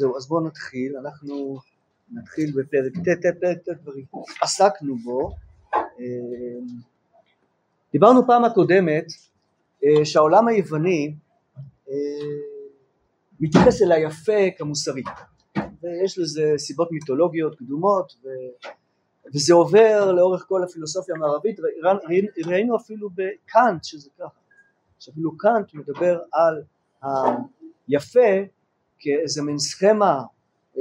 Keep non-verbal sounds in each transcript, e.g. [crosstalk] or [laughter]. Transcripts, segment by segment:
זהו, אז בואו נתחיל, אנחנו נתחיל בפרק ט', פרק ט' כבר עסקנו בו. דיברנו פעם הקודמת שהעולם היווני מתייחס אל היפה כמוסרי. ויש לזה סיבות מיתולוגיות קדומות ו... וזה עובר לאורך כל הפילוסופיה המערבית. ראינו אפילו בקאנט שזה ככה. שאפילו קאנט מדבר על היפה כאיזה מין סכמה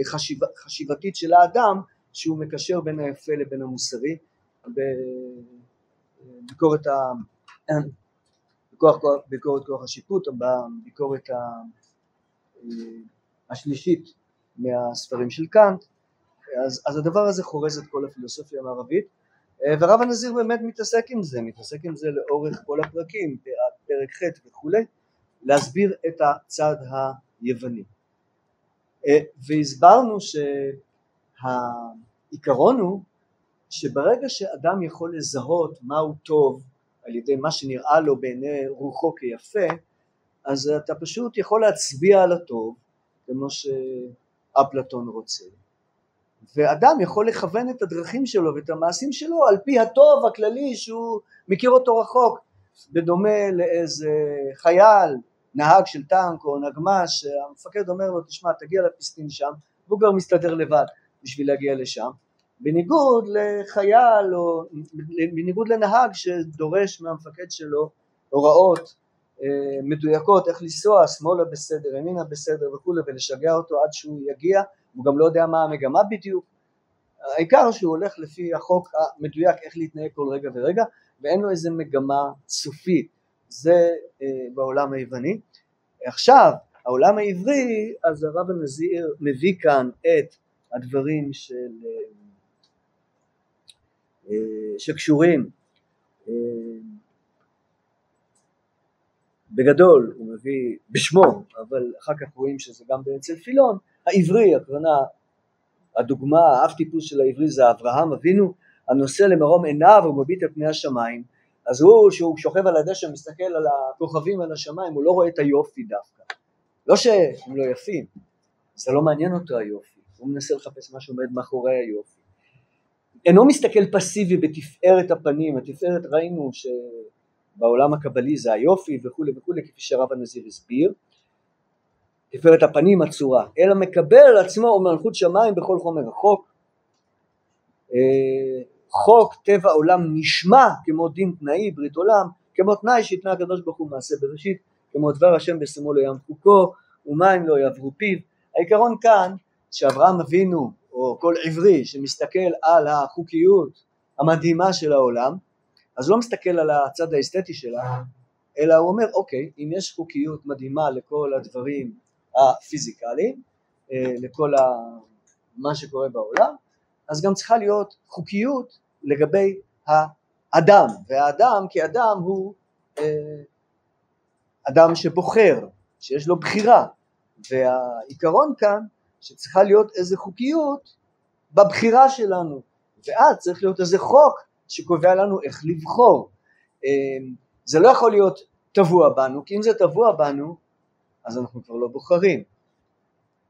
חשיב, חשיבתית של האדם שהוא מקשר בין היפה לבין המוסרי בביקורת ה... ביקורת, ביקורת כוח השיפוט, בביקורת השלישית מהספרים של קאנט, אז, אז הדבר הזה חורז את כל הפילוסופיה המערבית ורב הנזיר באמת מתעסק עם זה, מתעסק עם זה לאורך כל הפרקים, פרק ח' וכולי, להסביר את הצד היווני. והסברנו שהעיקרון הוא שברגע שאדם יכול לזהות מהו טוב על ידי מה שנראה לו בעיני רוחו כיפה אז אתה פשוט יכול להצביע על הטוב כמו שאפלטון רוצה. ואדם יכול לכוון את הדרכים שלו ואת המעשים שלו על פי הטוב הכללי שהוא מכיר אותו רחוק בדומה לאיזה חייל נהג של טנק או נגמ"ש שהמפקד אומר לו תשמע תגיע לפיסטין שם והוא כבר מסתדר לבד בשביל להגיע לשם. בניגוד לחייל או בניגוד לנהג שדורש מהמפקד שלו הוראות אה, מדויקות איך לנסוע שמאלה בסדר ימינה בסדר וכולי ולשגע אותו עד שהוא יגיע הוא גם לא יודע מה המגמה בדיוק. העיקר שהוא הולך לפי החוק המדויק איך להתנהג כל רגע ורגע ואין לו איזה מגמה סופית זה אה, בעולם היווני. עכשיו העולם העברי אז הרב הנזיר מביא כאן את הדברים של אה, אה, שקשורים בגדול הוא מביא בשמו אבל אחר כך רואים שזה גם אצל פילון. העברי הכוונה הדוגמה האב טיפוס של העברי זה אברהם אבינו הנושא למרום עיניו ומביט על פני השמיים אז הוא שהוא שוכב על הדשא מסתכל על הכוכבים על השמיים הוא לא רואה את היופי דווקא. לא שהם לא יפים זה לא מעניין אותו היופי. הוא מנסה לחפש מה שעומד מאחורי היופי. אינו מסתכל פסיבי בתפארת הפנים, התפארת ראינו שבעולם הקבלי זה היופי וכולי וכולי כפי שהרב הנזיר הסביר, תפארת הפנים הצורה, אלא מקבל על עצמו מלכות שמיים בכל חומר החוק, אה, חוק טבע עולם נשמע כמו דין תנאי ברית עולם, כמו תנאי שהתנה הקדוש ברוך הוא מעשה בראשית, כמו דבר השם בשמו לא ים חוקו ומים לא יעברו פיו, העיקרון כאן שאברהם אבינו או כל עברי שמסתכל על החוקיות המדהימה של העולם אז לא מסתכל על הצד האסתטי שלה אלא הוא אומר אוקיי אם יש חוקיות מדהימה לכל הדברים הפיזיקליים אה, לכל מה שקורה בעולם אז גם צריכה להיות חוקיות לגבי האדם והאדם כאדם הוא אה, אדם שבוחר שיש לו בחירה והעיקרון כאן שצריכה להיות איזה חוקיות בבחירה שלנו ואז צריך להיות איזה חוק שקובע לנו איך לבחור. אמ, זה לא יכול להיות טבוע בנו כי אם זה טבוע בנו אז אנחנו כבר לא בוחרים.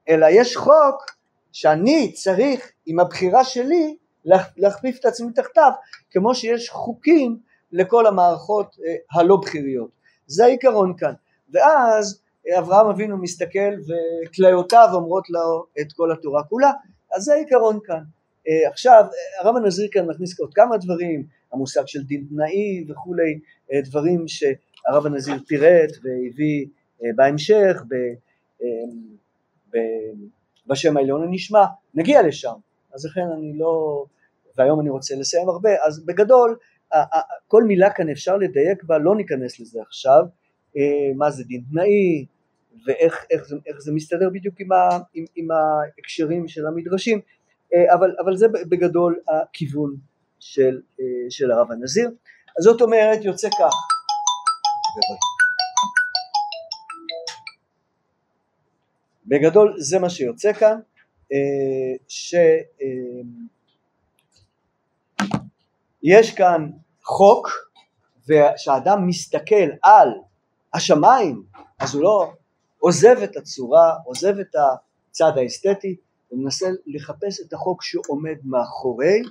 אלא יש חוק שאני צריך עם הבחירה שלי להכפיף את עצמי תחתיו כמו שיש חוקים לכל המערכות אה, הלא בכיריות זה העיקרון כאן. ואז אברהם אבינו מסתכל וכליותיו אומרות לו את כל התורה כולה, אז זה העיקרון כאן. אה, עכשיו הרב הנזיר כאן מכניס עוד כמה דברים, המושג של דין תנאי וכולי, אה, דברים שהרב הנזיר פירט והביא אה, בהמשך ב, ב, בשם העליון הנשמע, נגיע לשם, אז לכן אני לא, והיום אני רוצה לסיים הרבה, אז בגדול כל מילה כאן אפשר לדייק בה, לא ניכנס לזה עכשיו, מה זה דין תנאי, ואיך איך זה, איך זה מסתדר בדיוק עם, ה, עם, עם ההקשרים של המדרשים, אה, אבל, אבל זה בגדול הכיוון של, אה, של הרב הנזיר. אז זאת אומרת יוצא כך, בגדול זה מה שיוצא כאן, אה, שיש כאן חוק ושאדם מסתכל על השמיים אז הוא לא עוזב את הצורה, עוזב את הצד האסתטי ומנסה לחפש את החוק שעומד מאחורי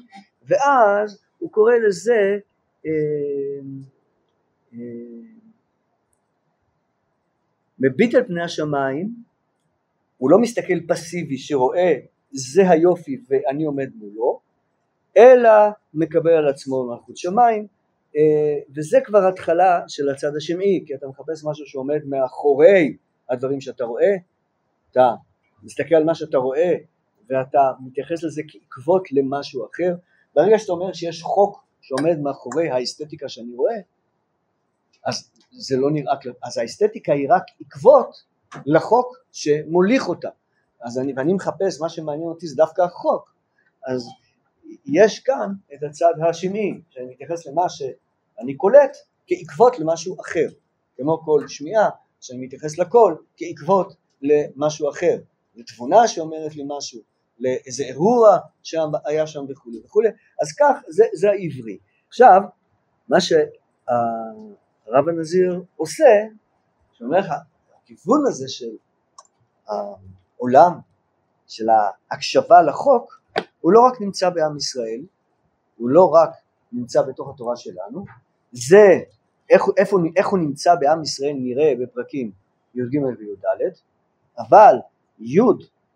ואז הוא קורא לזה אה, אה, מביט על פני השמיים, הוא לא מסתכל פסיבי שרואה זה היופי ואני עומד מולו, אלא מקבל על עצמו מלכות שמיים, אה, וזה כבר התחלה של הצד השמעי, כי אתה מחפש משהו שעומד מאחורי הדברים שאתה רואה, אתה מסתכל על מה שאתה רואה ואתה מתייחס לזה כעקבות למשהו אחר, ברגע שאתה אומר שיש חוק שעומד מאחורי האסתטיקה שאני רואה, אז זה לא נראה, אז האסתטיקה היא רק עקבות לחוק שמוליך אותה, אז אני, ואני מחפש, מה שמעניין אותי זה דווקא החוק, אז יש כאן את הצד השמעי, שאני מתייחס למה שאני קולט כעקבות למשהו אחר, כמו כל שמיעה, שאני מתייחס לכל כעקבות למשהו אחר, לתבונה שאומרת לי משהו, לאיזה אירוע שהיה שם וכולי וכולי, אז כך זה, זה העברי. עכשיו, מה שהרב הנזיר עושה, שאומר לך, הכיוון הזה של העולם, של ההקשבה לחוק, הוא לא רק נמצא בעם ישראל, הוא לא רק נמצא בתוך התורה שלנו, זה איך, איפה, איך הוא נמצא בעם ישראל נראה בפרקים י"ג וי"ד, אבל י'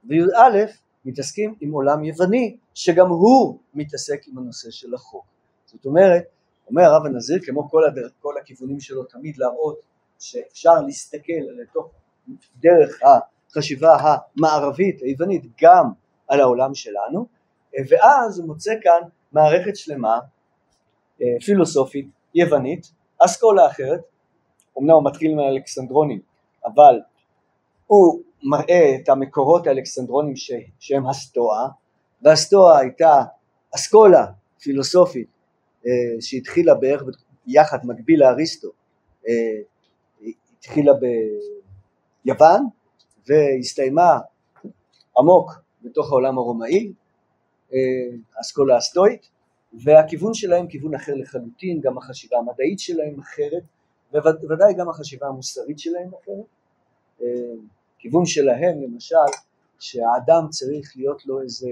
וי"א מתעסקים עם עולם יווני שגם הוא מתעסק עם הנושא של החוק. זאת אומרת, אומר הרב הנזיר כמו כל, כל הכיוונים שלו תמיד להראות שאפשר להסתכל לתוך דרך החשיבה המערבית היוונית גם על העולם שלנו ואז הוא מוצא כאן מערכת שלמה אה, פילוסופית יוונית, אסכולה אחרת, אמנם הוא מתחיל מהאלכסנדרונים אבל הוא מראה את המקורות האלכסנדרונים ש, שהם הסטואה והסטואה הייתה אסכולה פילוסופית אה, שהתחילה בערך יחד מקביל לאריסטו אה, התחילה ביוון והסתיימה עמוק בתוך העולם הרומאי אה, האסכולה הסטואית והכיוון שלהם כיוון אחר לחלוטין גם החשיבה המדעית שלהם אחרת וודאי גם החשיבה המוסרית שלהם אחרת הכיוון שלהם למשל שהאדם צריך להיות לו איזה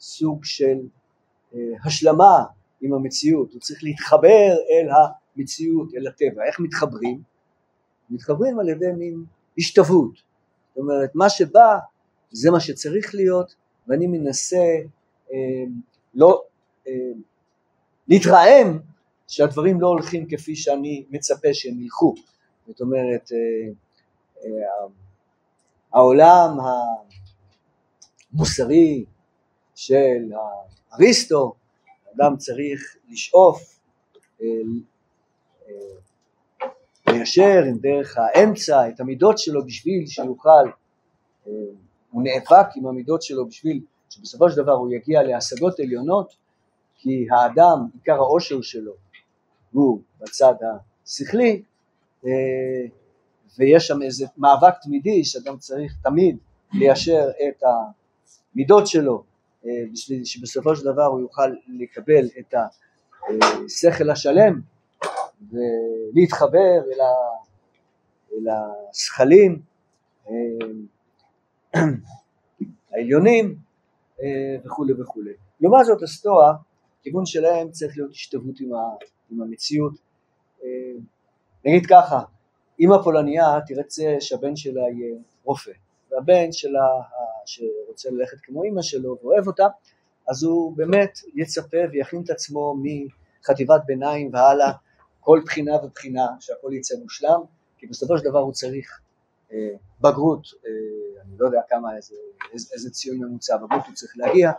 סוג של אה, השלמה עם המציאות, הוא צריך להתחבר אל המציאות, אל הטבע. איך מתחברים? מתחברים על ידי מין השתוות. זאת אומרת, מה שבא זה מה שצריך להיות, ואני מנסה אה, לא אה, להתרעם שהדברים לא הולכים כפי שאני מצפה שהם ילכו. זאת אומרת, אה, אה, העולם המוסרי של אריסטו, אדם צריך לשאוף ליישר עם דרך האמצע את המידות שלו בשביל שיוכל, אה, הוא נאבק עם המידות שלו בשביל שבסופו של דבר הוא יגיע להשגות עליונות כי האדם, עיקר העושר שלו הוא בצד השכלי אה, ויש שם איזה מאבק תמידי שאדם צריך תמיד ליישר את המידות שלו אה, בשביל שבסופו של דבר הוא יוכל לקבל את השכל השלם ולהתחבר אל, ה, אל השכלים אה, [clears throat] העליונים אה, וכולי וכולי. לעומת זאת הסטואה, כיוון שלהם צריך להיות השתוות עם, עם המציאות. נגיד ככה, אימא פולניה תרצה שהבן שלה יהיה רופא, והבן שלה שרוצה ללכת כמו אימא שלו ואוהב אותה, אז הוא באמת יצפה ויכין את עצמו מחטיבת ביניים והלאה, כל בחינה ובחינה שהכל יצא מושלם, כי בסופו של דבר הוא צריך אה, בגרות, אה, אני לא יודע כמה, איזה, איזה, איזה ציון ממוצע בגרות הוא צריך להגיע,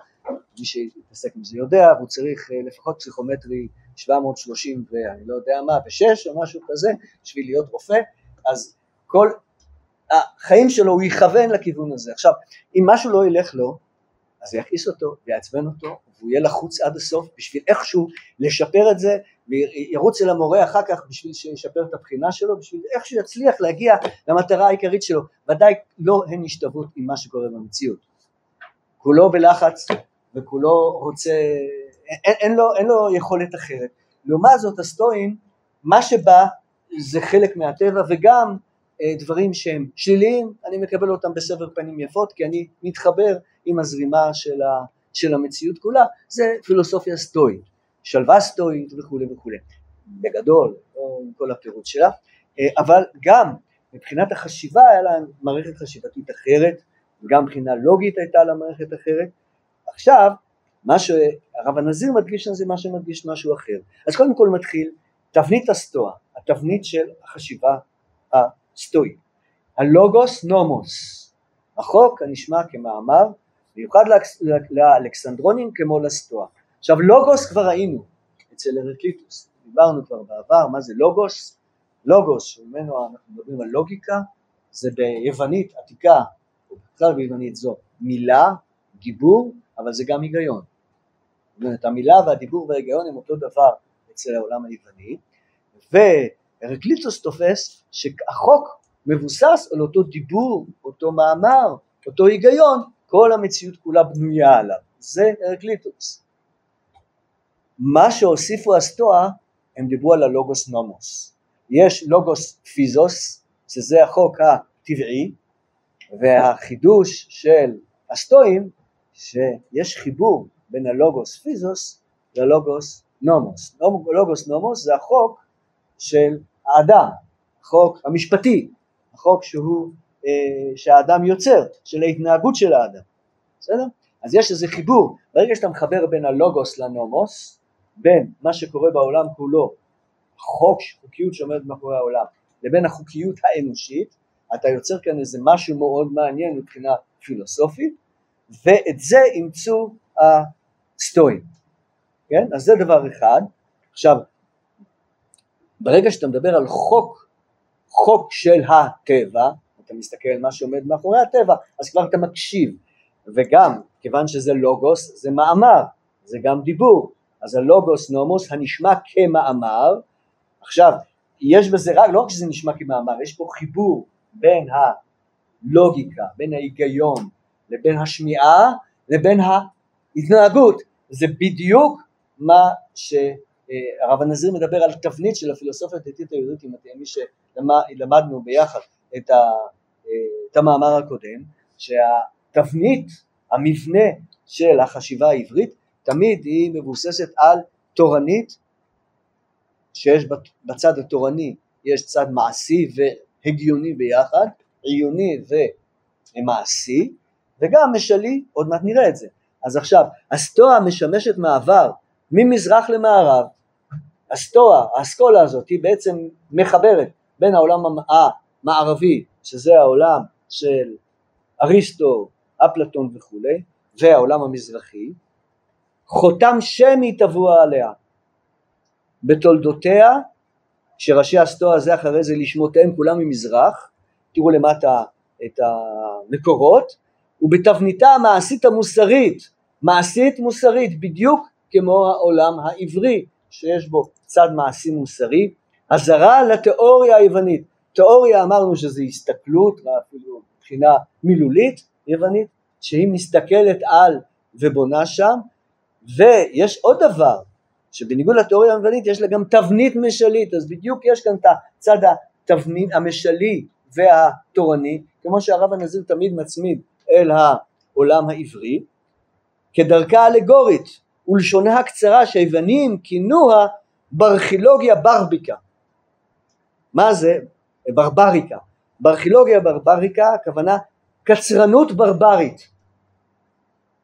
מי שהתעסק עם זה יודע, והוא צריך אה, לפחות פסיכומטרי 730 ואני לא יודע מה, ושש או משהו כזה, בשביל להיות רופא, אז כל החיים שלו הוא יכוון לכיוון הזה. עכשיו, אם משהו לא ילך לו, אז זה יכעיס אותו, יעצבן אותו, והוא יהיה לחוץ עד הסוף בשביל איכשהו לשפר את זה, וירוץ אל המורה אחר כך בשביל שישפר את הבחינה שלו, בשביל איכשהו יצליח להגיע למטרה העיקרית שלו, ודאי לא אין השתוות עם מה שקורה במציאות. כולו בלחץ וכולו רוצה, אין, אין, לו, אין לו יכולת אחרת. לעומת זאת הסטואים, מה שבא זה חלק מהטבע וגם דברים שהם שליליים, אני מקבל אותם בסבר פנים יפות כי אני מתחבר עם הזרימה של, ה, של המציאות כולה, זה פילוסופיה סטואית, שלווה סטואית וכולי וכולי. בגדול, לא כל הפירוט שלה, אבל גם מבחינת החשיבה היה לה מערכת חשיבתית אחרת, גם מבחינה לוגית הייתה לה מערכת אחרת. עכשיו, מה שהרב הנזיר מדגיש זה מה שמדגיש משהו אחר. אז קודם כל מתחיל תבנית הסטואה, התבנית של החשיבה הסטואית. הלוגוס נומוס, החוק הנשמע כמאמר, מיוחד לאלכסנדרונים כמו לסטואה. עכשיו לוגוס כבר ראינו אצל הרקליטוס, דיברנו כבר בעבר מה זה לוגוס, לוגוס שממנו אנחנו מדברים על לוגיקה זה ביוונית עתיקה, או בכלל ביוונית זו מילה, דיבור, אבל זה גם היגיון. זאת אומרת המילה והדיבור וההיגיון הם אותו דבר אצל העולם היווני, והרקליטוס תופס שהחוק מבוסס על אותו דיבור, אותו מאמר, אותו היגיון, כל המציאות כולה בנויה עליו, זה הרקליטוס. מה שהוסיפו הסטואה, הם דיברו על הלוגוס נומוס. יש לוגוס פיזוס, שזה החוק הטבעי, והחידוש של הסטואים, שיש חיבור בין הלוגוס פיזוס ללוגוס נומוס. לוגוס נומוס זה החוק של האדם, החוק המשפטי, החוק שהוא, אה, שהאדם יוצר, של ההתנהגות של האדם, בסדר? אז יש איזה חיבור, ברגע שאתה מחבר בין הלוגוס לנומוס, בין מה שקורה בעולם כולו, חוק, חוקיות שעומדת מאחורי העולם, לבין החוקיות האנושית, אתה יוצר כאן איזה משהו מאוד מעניין מבחינה פילוסופית, ואת זה אימצו הסטואים, כן? אז זה דבר אחד. עכשיו, ברגע שאתה מדבר על חוק, חוק של הטבע, אתה מסתכל על מה שעומד מאחורי הטבע, אז כבר אתה מקשיב, וגם, כיוון שזה לוגוס, זה מאמר, זה גם דיבור, אז הלוגוס נומוס הנשמע כמאמר, עכשיו, יש בזה רק, לא רק שזה נשמע כמאמר, יש פה חיבור בין הלוגיקה, בין ההיגיון, לבין השמיעה, לבין ההתנהגות, זה בדיוק מה שהרב הנזיר מדבר על תבנית של הפילוסופיה הדתית היהודית, אם אתם מי שלמדנו ביחד את, ה, את המאמר הקודם, שהתבנית, המבנה של החשיבה העברית, תמיד היא מבוססת על תורנית, שיש בצד התורני יש צד מעשי והגיוני ביחד, עיוני ומעשי, וגם משלי, עוד מעט נראה את זה. אז עכשיו, הסטואה משמשת מעבר ממזרח למערב, הסטואה, האסכולה הזאת, היא בעצם מחברת בין העולם המערבי, שזה העולם של אריסטו, אפלטון וכולי, והעולם המזרחי, חותם שמי טבוע עליה. בתולדותיה, שראשי הסטואה זה אחרי זה לשמותיהם כולם ממזרח, תראו למטה את המקורות, ובתבניתה המעשית המוסרית, מעשית מוסרית בדיוק כמו העולם העברי שיש בו צד מעשי מוסרי, הזרה לתיאוריה היוונית, תיאוריה אמרנו שזה הסתכלות ואפילו מבחינה מילולית יוונית שהיא מסתכלת על ובונה שם. ויש עוד דבר שבניגוד לתיאוריה היוונית יש לה גם תבנית משלית. אז בדיוק יש כאן את הצד התבנית המשלי והתורני. כמו שהרב הנזיר תמיד מצמיד אל העולם העברי כדרכה אלגורית ולשונה הקצרה שהיוונים כינוה ברכילוגיה ברביקה. מה זה? ברבריקה. ברכילוגיה ברבריקה הכוונה קצרנות ברברית.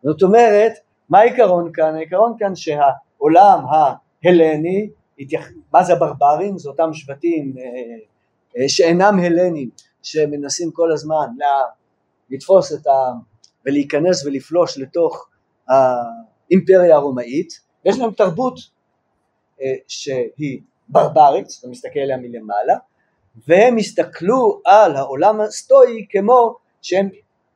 זאת אומרת מה העיקרון כאן? העיקרון כאן שהעולם ההלני מה זה הברברים? זה אותם שבטים אה, אה, שאינם הלנים שמנסים כל הזמן לתפוס את ה... ולהיכנס ולפלוש לתוך האימפריה הרומאית, יש להם תרבות שהיא ברברית, אתה מסתכל עליה מלמעלה, והם הסתכלו על העולם הסטואי כמו שהם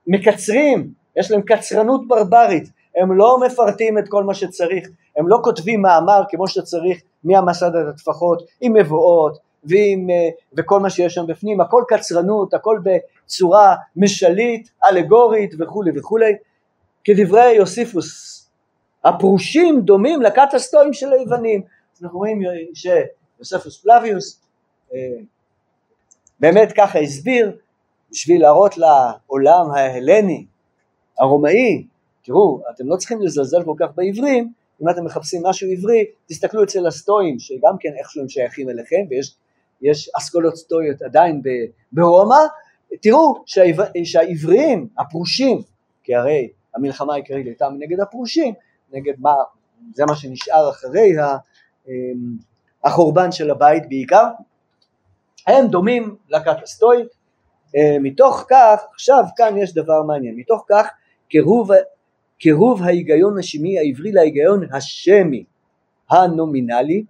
מקצרים, יש להם קצרנות ברברית, הם לא מפרטים את כל מה שצריך, הם לא כותבים מאמר כמו שצריך מהמסד עד הטפחות עם מבואות ועם, אה, וכל מה שיש שם בפנים, הכל קצרנות, הכל בצורה משלית, אלגורית וכולי וכולי, כדברי יוסיפוס, הפרושים דומים לקטסטואים של היוונים, אנחנו רואים שיוספוס פלביוס, אה, באמת ככה הסביר בשביל להראות לעולם ההלני, הרומאי, תראו, אתם לא צריכים לזלזל כל כך בעברים, אם אתם מחפשים משהו עברי, תסתכלו אצל הסטואים, שגם כן איכשהו הם שייכים אליכם, ויש אסכולות סטואיות עדיין ברומא, תראו שהעבר, שהעבריים, הפרושים, כי הרי המלחמה העיקרית הייתה נגד הפרושים, נגד מה, זה מה שנשאר אחרי אמ, החורבן של הבית בעיקר, הם דומים לכת הסטואית, אה, מתוך כך, עכשיו כאן יש דבר מעניין, מתוך כך קירוב, קירוב ההיגיון השמי העברי להיגיון השמי הנומינלי,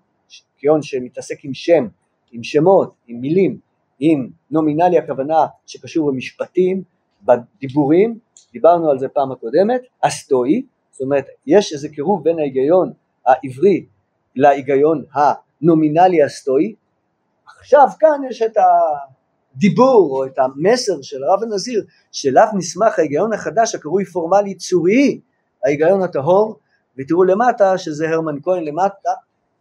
היגיון שמתעסק עם שם, עם שמות, עם מילים, עם נומינלי הכוונה שקשור במשפטים, בדיבורים, דיברנו על זה פעם הקודמת, הסטואי, זאת אומרת יש איזה קירוב בין ההיגיון העברי להיגיון הנומינלי הסטואי, עכשיו כאן יש את הדיבור או את המסר של הרב הנזיר שאליו נסמך ההיגיון החדש הקרוי פורמלי צורי, ההיגיון הטהור, ותראו למטה שזה הרמן כהן למטה,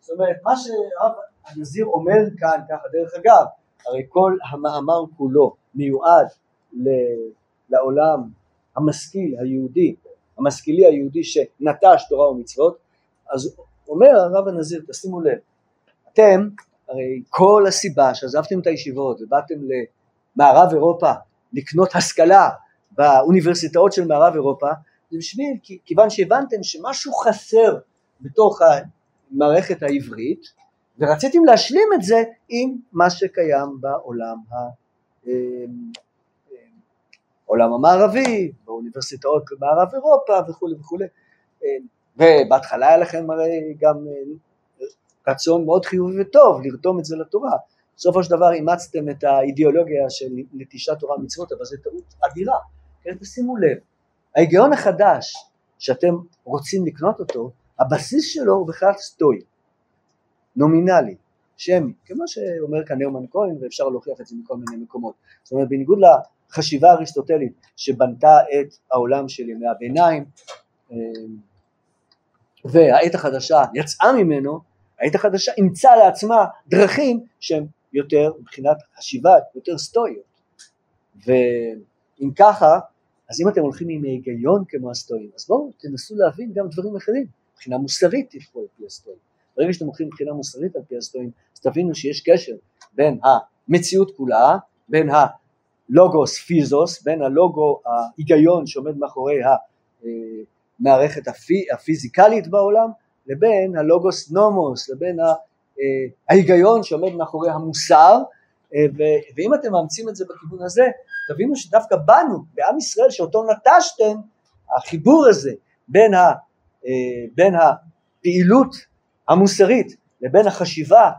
זאת אומרת מה שהרב הנזיר אומר כאן ככה דרך אגב הרי כל המאמר כולו מיועד לעולם המשכיל היהודי, המשכילי היהודי שנטש תורה ומצוות, אז אומר הרב הנזיר, תשימו לב, אתם, הרי כל הסיבה שעזבתם את הישיבות ובאתם למערב אירופה לקנות השכלה באוניברסיטאות של מערב אירופה, זה בשביל, כיוון שהבנתם שמשהו חסר בתוך המערכת העברית, ורציתם להשלים את זה עם מה שקיים בעולם ה... אמ, אמ, עולם המערבי, באוניברסיטאות במערב אירופה וכולי וכולי ובהתחלה היה לכם הרי גם רצון מאוד חיובי וטוב לרתום את זה לתורה בסופו של דבר אימצתם את האידיאולוגיה של נטישת תורה ומצוות אבל זו טעות אדירה כן, תשימו לב ההיגיון החדש שאתם רוצים לקנות אותו הבסיס שלו הוא בכלל סטוי נומינלי, שמי, כמו שאומר כאן נאומן כהן ואפשר להוכיח את זה מכל מיני מקומות. זאת אומרת בניגוד לחשיבה האריסטוטלית שבנתה את העולם של ימי הביניים אה, והעת החדשה יצאה ממנו, העת החדשה אימצה לעצמה דרכים שהן יותר מבחינת חשיבה יותר סטואיות. ואם ככה אז אם אתם הולכים עם היגיון כמו הסטואים אז בואו תנסו להבין גם דברים אחרים מבחינה מוסרית תלכו על פי הסטואים ברגע שאתם הולכים מבחינה מוסרית על פי הסטואים, אז תבינו שיש קשר בין המציאות כולה, בין הלוגוס פיזוס, בין הלוגו ההיגיון שעומד מאחורי המערכת הפי, הפיזיקלית בעולם, לבין הלוגוס נומוס, לבין ההיגיון שעומד מאחורי המוסר, ואם אתם מאמצים את זה בכיוון הזה, תבינו שדווקא בנו, בעם ישראל שאותו נטשתם, החיבור הזה בין, ה, בין הפעילות המוסרית לבין החשיבה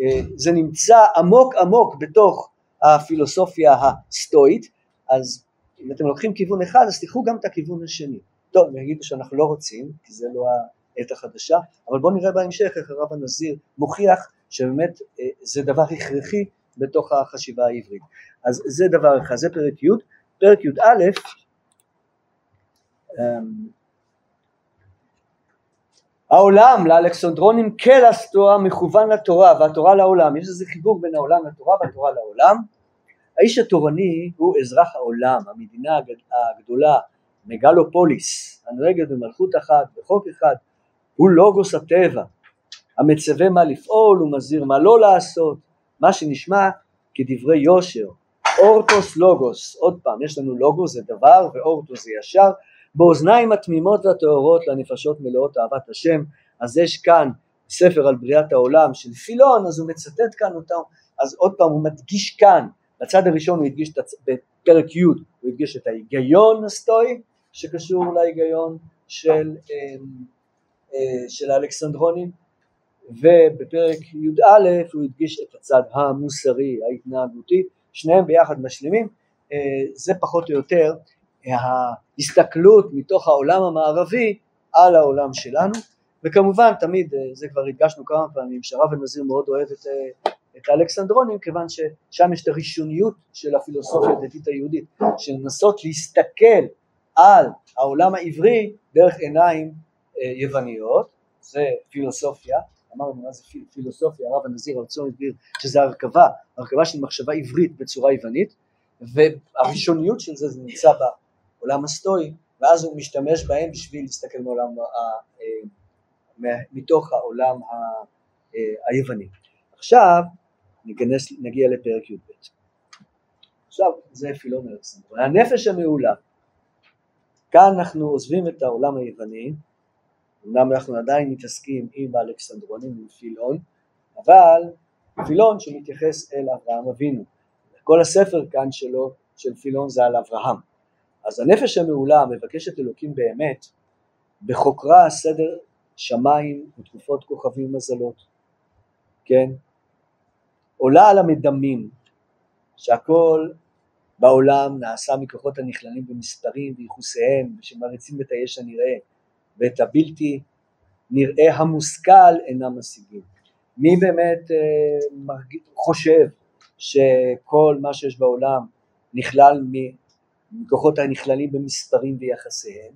אה, זה נמצא עמוק עמוק בתוך הפילוסופיה הסטואית. אז אם אתם לוקחים כיוון אחד אז תיקחו גם את הכיוון השני טוב יגידו שאנחנו לא רוצים כי זה לא העת החדשה אבל בואו נראה בהמשך איך הרב הנזיר מוכיח שבאמת אה, זה דבר הכרחי בתוך החשיבה העברית אז זה דבר אחד זה פרק י' פרק י"א העולם לאלכסנדרונים כלסטואה מכוון לתורה והתורה לעולם, יש איזה חיבור בין העולם לתורה והתורה לעולם. האיש התורני הוא אזרח העולם, המדינה הגדולה, מגלופוליס, הנוהגת במלכות אחת, בחוק אחד, הוא לוגוס הטבע, המצווה מה לפעול ומזהיר מה לא לעשות, מה שנשמע כדברי יושר, אורטוס לוגוס, עוד פעם, יש לנו לוגוס זה דבר ואורטוס זה ישר, באוזניים התמימות והטהורות לנפשות מלאות אהבת השם. אז יש כאן ספר על בריאת העולם של פילון אז הוא מצטט כאן אותו אז עוד פעם הוא מדגיש כאן בצד הראשון הוא הדגיש בפרק י' הוא הדגיש את ההיגיון הסטואי שקשור להיגיון של, אמ, אה, של האלכסנדרונים ובפרק י"א הוא הדגיש את הצד המוסרי ההתנהגותי שניהם ביחד משלימים אה, זה פחות או יותר ההסתכלות מתוך העולם המערבי על העולם שלנו וכמובן תמיד אה, זה כבר הדגשנו כמה פעמים שהרב הנזיר מאוד אוהב את, את האלכסנדרונים כיוון ששם יש את הראשוניות של הפילוסופיה הדתית היהודית של לנסות להסתכל על העולם העברי דרך עיניים אה, יווניות זה פילוסופיה אמרנו מה זה פילוסופיה, הרב הנזיר הרצון הסביר שזה הרכבה, הרכבה של מחשבה עברית בצורה יוונית, והראשוניות של זה זה נמצא בעולם הסטואי, ואז הוא משתמש בהם בשביל להסתכל מעולם, אה, מתוך העולם אה, היווני. עכשיו ניכנס, נגיע לפרק י"ב. עכשיו זה פילון אלכסנדרון. הנפש המעולה, כאן אנחנו עוזבים את העולם היווני, אמנם אנחנו עדיין מתעסקים עם האלכסנדרונים, עם פילון, אבל פילון שמתייחס אל אברהם אבינו. כל הספר כאן שלו, של פילון זה על אברהם. אז הנפש המעולה מבקשת אלוקים באמת, בחוקרה סדר שמיים ותקופות כוכבים מזלות, כן? עולה על המדמים שהכל בעולם נעשה מכוחות הנכללים במספרים וייחוסיהם ושמריצים את היש הנראה ואת הבלתי נראה המושכל אינם משיגים. מי באמת אה, חושב שכל מה שיש בעולם נכלל מכוחות הנכללים במספרים ויחסיהם?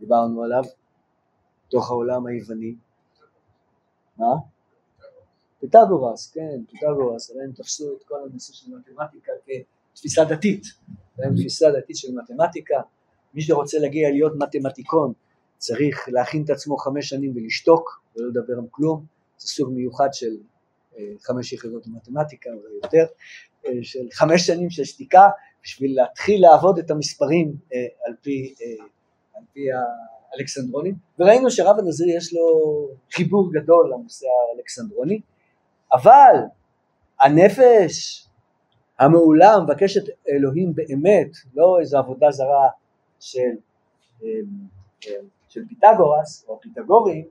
דיברנו עליו, תוך העולם היווני. מה? פיתגורס, כן, פיתגורס, הם תפסו את כל הנושא של מתמטיקה כתפיסה דתית, הם תפיסה דתית של מתמטיקה, מי שרוצה להגיע להיות מתמטיקון צריך להכין את עצמו חמש שנים ולשתוק ולא לדבר עם כלום, זה סוג מיוחד של אה, חמש יחידות במתמטיקה או יותר, אה, של חמש שנים של שתיקה בשביל להתחיל לעבוד את המספרים אה, על פי, על פי האלכסנדרונים וראינו שרב הנזיר יש לו חיבור גדול לנושא האלכסנדרוני אבל הנפש המעולה מבקשת אלוהים באמת, לא איזו עבודה זרה של, אמ, אמ, של פיתגורס או פיתגורים,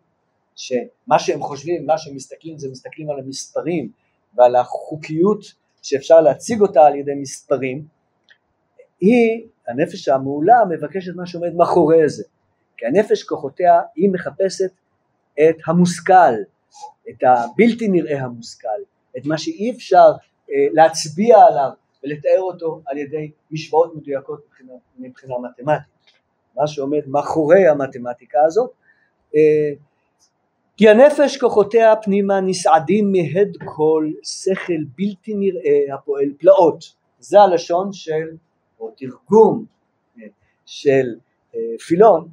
שמה שהם חושבים, מה שהם מסתכלים זה מסתכלים על המספרים ועל החוקיות שאפשר להציג אותה על ידי מספרים, היא, הנפש המעולה מבקשת מה שעומד מאחורי זה, כי הנפש כוחותיה היא מחפשת את המושכל, את הבלתי נראה המושכל, את מה שאי אפשר אה, להצביע עליו ולתאר אותו על ידי משוואות מדויקות מבחינה, מבחינה מתמטית, מה שעומד מאחורי המתמטיקה הזאת, אה, כי הנפש כוחותיה פנימה נסעדים מהד כל שכל בלתי נראה הפועל פלאות, זה הלשון של, או תרגום אה, של פילון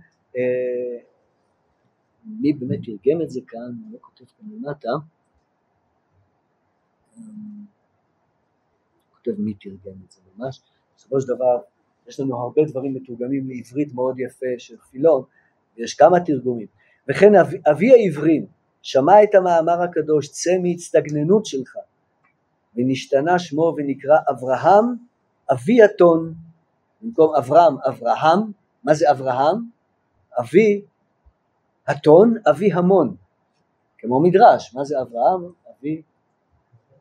מי באמת תרגם את זה כאן, לא כותב כאן למטה, כותב מי תרגם את זה ממש, בסופו של דבר יש לנו הרבה דברים מתורגמים לעברית מאוד יפה של פילון, ויש כמה תרגומים, וכן אבי, אבי העברים שמע את המאמר הקדוש צא מהצטגננות שלך ונשתנה שמו ונקרא אברהם אבי אתון במקום אברהם אברהם מה זה אברהם? אבי אתון אבי המון, כמו מדרש, מה זה אברהם? אבי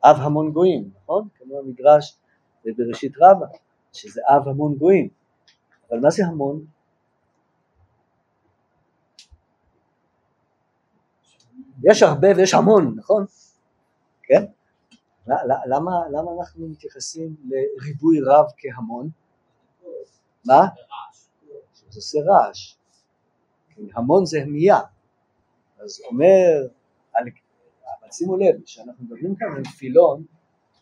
אב המון גויים, נכון? כמו המדרש בבראשית רבה, שזה אב המון גויים, אבל מה זה המון? יש הרבה ויש המון, נכון? כן? למה, למה אנחנו מתייחסים לריבוי רב כהמון? מה? זה עושה רעש. המון זה המייה, אז אומר, אבל שימו לב, כשאנחנו מדברים כאן על פילון,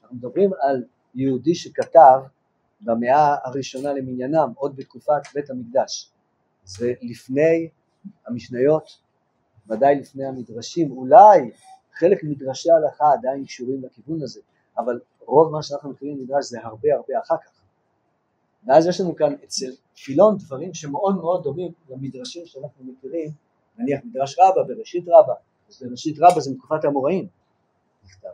אנחנו מדברים על יהודי שכתב במאה הראשונה למניינם, עוד בתקופת בית המקדש, זה לפני המשניות, ודאי לפני המדרשים, אולי חלק מדרשי ההלכה עדיין קשורים לכיוון הזה, אבל רוב מה שאנחנו מכירים במדרש זה הרבה הרבה אחר כך. ואז יש לנו כאן אצל פילון דברים שמאוד מאוד דומים למדרשים שאנחנו מכירים, נניח מדרש רבה בראשית רבה, אז בראשית רבה זה מתקופת האמוראים נכתב.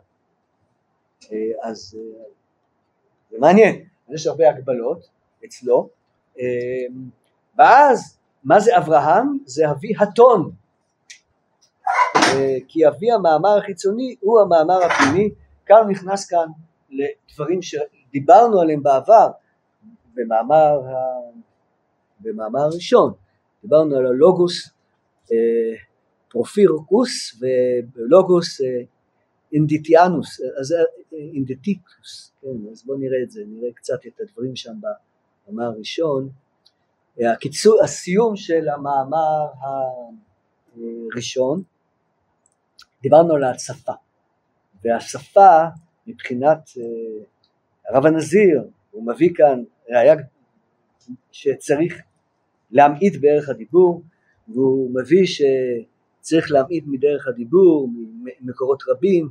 אה, אז אה, זה מעניין, יש הרבה הגבלות אצלו, אה, ואז מה זה אברהם? זה אבי הטון, כי אבי המאמר החיצוני הוא המאמר הפנימי, כאן נכנס כאן לדברים שדיברנו עליהם בעבר, במאמר, במאמר הראשון, דיברנו על הלוגוס אה, פרופוריקוס ולוגוס אה, אינדיטיאנוס, אז אה, אינדיטיקוס, כן, אז בואו נראה את זה, נראה קצת את הדברים שם במאמר הראשון. הקיצור, הסיום של המאמר הראשון דיברנו על השפה, והשפה מבחינת אה, הרב הנזיר, הוא מביא כאן ראיה שצריך להמעיט בערך הדיבור, והוא מביא שצריך להמעיט מדרך הדיבור, ממקורות רבים,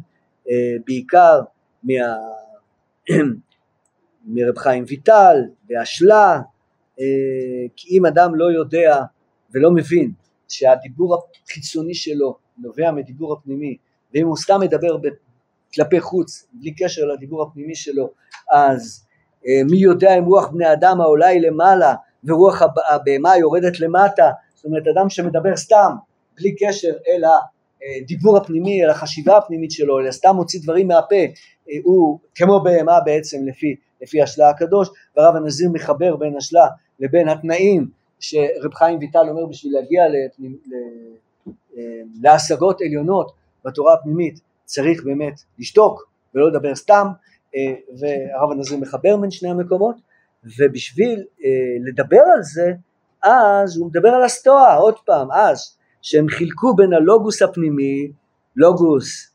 אה, בעיקר מה... [clears throat] מרב חיים ויטל, בהשלה, אה, כי אם אדם לא יודע ולא מבין שהדיבור החיצוני שלו נובע מדיבור הפנימי, ואם הוא סתם מדבר כלפי חוץ, בלי קשר לדיבור הפנימי שלו, אז מי יודע אם רוח בני אדם העולה היא למעלה ורוח הבהמה יורדת למטה, זאת אומרת אדם שמדבר סתם, בלי קשר אל הדיבור הפנימי, אל החשיבה הפנימית שלו, אלא סתם מוציא דברים מהפה, אה, הוא כמו בהמה בעצם לפי, לפי השלה הקדוש, והרב הנזיר מחבר בין השלה לבין התנאים שרב חיים ויטל אומר בשביל להגיע אה, להשגות עליונות בתורה הפנימית צריך באמת לשתוק ולא לדבר סתם. אה, והרב הנזיר מחבר בין שני המקומות ובשביל אה, לדבר על זה אז הוא מדבר על הסטואה עוד פעם אז שהם חילקו בין הלוגוס הפנימי לוגוס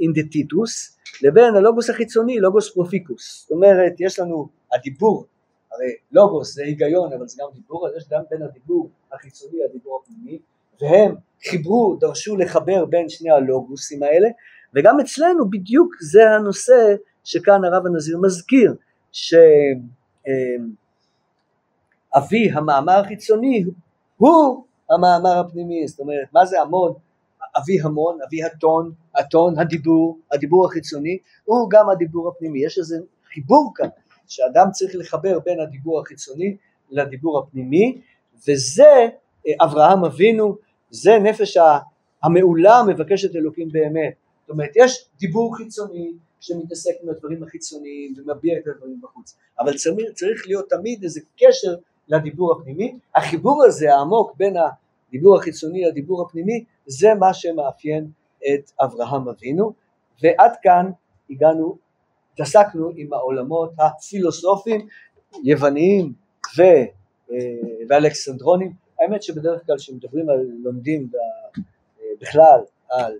אנדיאתטוס לבין הלוגוס החיצוני לוגוס פרופוריקוס. זאת אומרת יש לנו הדיבור הרי לוגוס זה היגיון אבל זה גם דיבור אז יש גם בין הדיבור החיצוני לדיבור הפנימי והם חיברו, דרשו לחבר בין שני הלוגוסים האלה וגם אצלנו בדיוק זה הנושא שכאן הרב הנזיר מזכיר שאבי המאמר החיצוני הוא המאמר הפנימי זאת אומרת מה זה המון? אבי המון, אבי הטון, הטון, הדיבור, הדיבור החיצוני הוא גם הדיבור הפנימי. יש איזה חיבור כאן שאדם צריך לחבר בין הדיבור החיצוני לדיבור הפנימי וזה אברהם אבינו זה נפש המעולה מבקשת אלוקים באמת זאת אומרת יש דיבור חיצוני שמתעסק עם הדברים החיצוניים ומביע את הדברים בחוץ. אבל צריך, צריך להיות תמיד איזה קשר לדיבור הפנימי. החיבור הזה העמוק בין הדיבור החיצוני לדיבור הפנימי זה מה שמאפיין את אברהם אבינו. ועד כאן הגענו, התעסקנו עם העולמות הפילוסופיים יווניים ו, אה, ואלכסנדרונים. האמת שבדרך כלל כשמדברים על לומדים בכלל על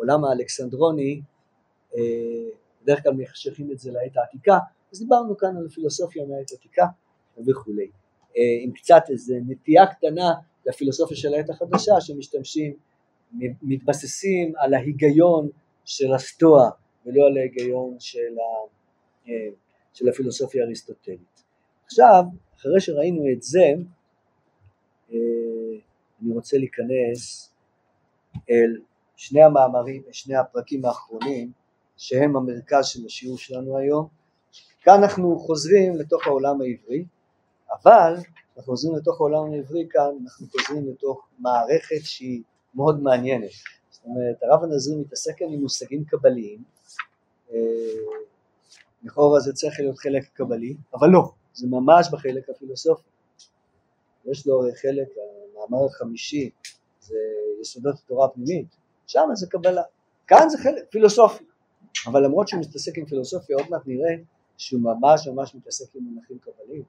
העולם האלכסנדרוני אה, בדרך כלל מחשכים את זה לעת העתיקה אז דיברנו כאן על פילוסופיה מהעת העתיקה וכולי אה, עם קצת איזה נטייה קטנה לפילוסופיה של העת החדשה שמשתמשים מתבססים על ההיגיון של הסטואה ולא על ההיגיון של, ה, אה, של הפילוסופיה האריסטוטלית. עכשיו, אחרי שראינו את זה, אני רוצה להיכנס אל שני המאמרים, שני הפרקים האחרונים שהם המרכז של השיעור שלנו היום. כאן אנחנו חוזרים לתוך העולם העברי, אבל אנחנו חוזרים לתוך העולם העברי כאן, אנחנו חוזרים לתוך מערכת שהיא מאוד מעניינת. זאת אומרת, הרב הנזיר מתעסק כאן עם מושגים קבליים, אה, לכאורה זה צריך להיות חלק קבלי, אבל לא, זה ממש בחלק הפילוסופי. יש לו חלק, המאמר החמישי זה יסודות התורה הפנימית, שם זה קבלה, כאן זה חלק פילוסופי, אבל למרות שהוא מתעסק עם פילוסופיה עוד מעט נראה שהוא ממש ממש מתעסק עם מונחים קבליים,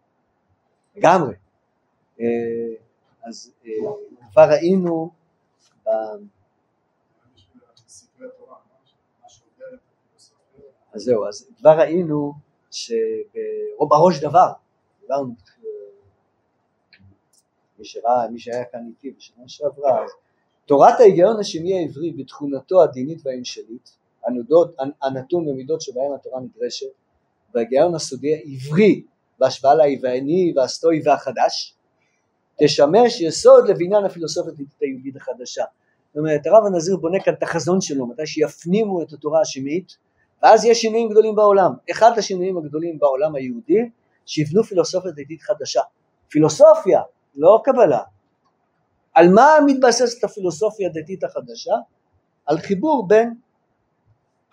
לגמרי. אה, אז אה, כבר ראינו ב... אז זהו, אז כבר ראינו שבראש דבר, דיברנו מי שראה, מי שהיה כאן איתי בשנה שעברה, תורת ההיגיון השני העברי בתכונתו הדינית והאמשלית, הנתון במידות שבהם התורה נדרשת, וההיגיון הסודי העברי בהשוואה ליווני והסטואי והחדש, תשמש יסוד לבניין הפילוסופית היהודית החדשה. זאת אומרת הרב הנזיר בונה כאן את החזון שלו, מתי שיפנימו את התורה השמית, ואז יש שינויים גדולים בעולם. אחד השינויים הגדולים בעולם היהודי, שיבנו פילוסופיה דתית חדשה. פילוסופיה לא קבלה. על מה מתבססת הפילוסופיה הדתית החדשה? על חיבור בין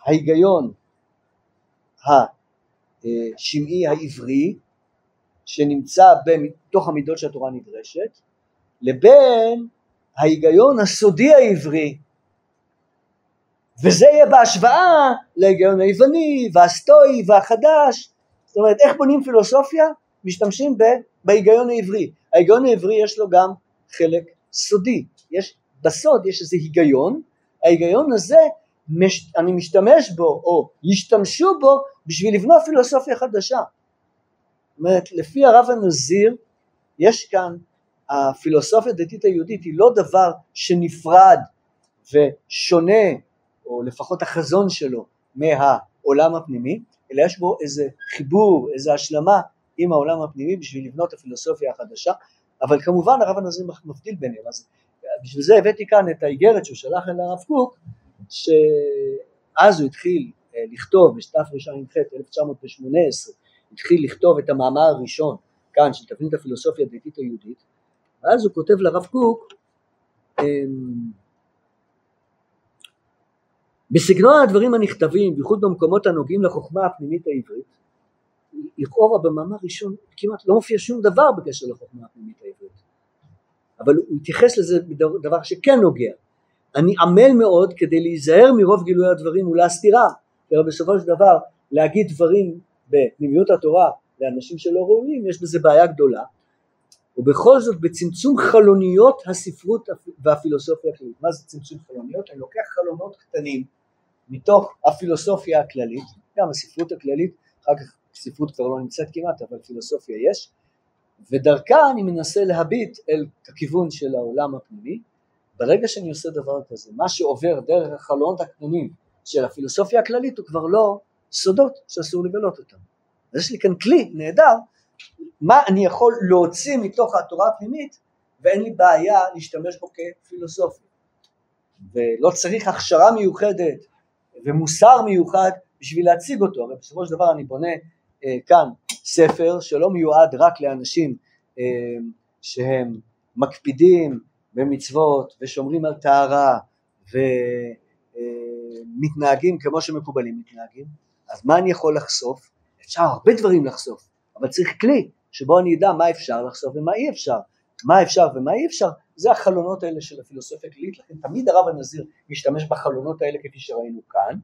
ההיגיון השמעי העברי שנמצא בתוך המידות שהתורה נדרשת לבין ההיגיון הסודי העברי וזה יהיה בהשוואה להיגיון היווני והסטואי והחדש זאת אומרת איך בונים פילוסופיה? משתמשים בהיגיון העברי ההיגיון העברי יש לו גם חלק סודי, יש בסוד יש איזה היגיון, ההיגיון הזה מש, אני משתמש בו או ישתמשו בו בשביל לבנות פילוסופיה חדשה. זאת אומרת לפי הרב הנזיר יש כאן הפילוסופיה הדתית היהודית היא לא דבר שנפרד ושונה או לפחות החזון שלו מהעולם הפנימי אלא יש בו איזה חיבור, איזה השלמה עם העולם הפנימי בשביל לבנות הפילוסופיה החדשה אבל כמובן הרב הנזיר מבדיל ביניהם. אז בשביל זה הבאתי כאן את האיגרת שהוא שלח אל הרב קוק שאז הוא התחיל אה, לכתוב בתרע"ח 1918 התחיל לכתוב את המאמר הראשון כאן של תבנית הפילוסופיה הדתית היהודית ואז הוא כותב לרב קוק אמ, בסגנון הדברים הנכתבים, בייחוד במקומות הנוגעים לחוכמה הפנימית העברית, לכאורה במאמר ראשון כמעט לא מופיע שום דבר בקשר לחוכמה הפנימית העברית, אבל הוא התייחס לזה בדבר שכן נוגע. אני עמל מאוד כדי להיזהר מרוב גילוי הדברים ולהסתירם, אבל בסופו של דבר להגיד דברים בפנימיות התורה לאנשים שלא ראויים יש בזה בעיה גדולה ובכל זאת בצמצום חלוניות הספרות והפילוסופיה הכללית. מה זה צמצום חלוניות? אני לוקח חלונות קטנים מתוך הפילוסופיה הכללית, גם הספרות הכללית, אחר כך ספרות כבר לא נמצאת כמעט, אבל פילוסופיה יש, ודרכה אני מנסה להביט אל הכיוון של העולם הפנימי. ברגע שאני עושה דבר כזה, מה שעובר דרך החלונות הקטנים של הפילוסופיה הכללית הוא כבר לא סודות שאסור לגלות אותם. אז יש לי כאן כלי נהדר מה אני יכול להוציא מתוך התורה הפנימית ואין לי בעיה להשתמש בו כפילוסופיה ולא צריך הכשרה מיוחדת ומוסר מיוחד בשביל להציג אותו, אבל בסופו של דבר אני בונה כאן ספר שלא מיועד רק לאנשים אה, שהם מקפידים במצוות ושומרים על טהרה ומתנהגים אה, כמו שמקובלים מתנהגים, אז מה אני יכול לחשוף? אפשר הרבה דברים לחשוף, אבל צריך כלי שבו אני אדע מה אפשר לחשוף ומה אי אפשר. מה אפשר ומה אי אפשר, זה החלונות האלה של הפילוסופיה הכללית, לכן תמיד הרב הנזיר משתמש בחלונות האלה כפי שראינו כאן.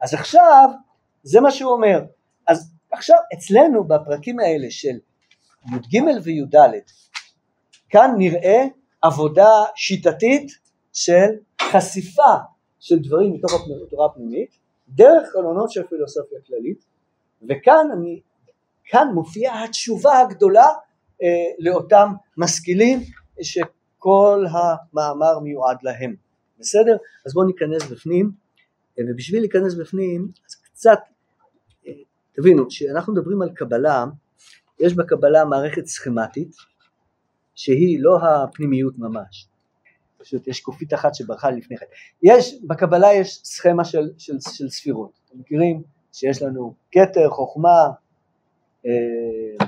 אז עכשיו, זה מה שהוא אומר. עכשיו, אצלנו בפרקים האלה של י"ג וי"ד, כאן נראה עבודה שיטתית של חשיפה של דברים מתוך התורה הפנימית, דרך חלונות של פילוסופיה כללית, וכאן אני כאן מופיעה התשובה הגדולה אה, לאותם משכילים שכל המאמר מיועד להם, בסדר? אז בואו ניכנס בפנים, ובשביל להיכנס בפנים, אז קצת, תבינו, כשאנחנו מדברים על קבלה, יש בקבלה מערכת סכמטית, שהיא לא הפנימיות ממש, פשוט יש קופית אחת שברחה לפני כן. יש, בקבלה יש סכמה של, של, של ספירות, אתם מכירים? שיש לנו כתר, חוכמה, אה,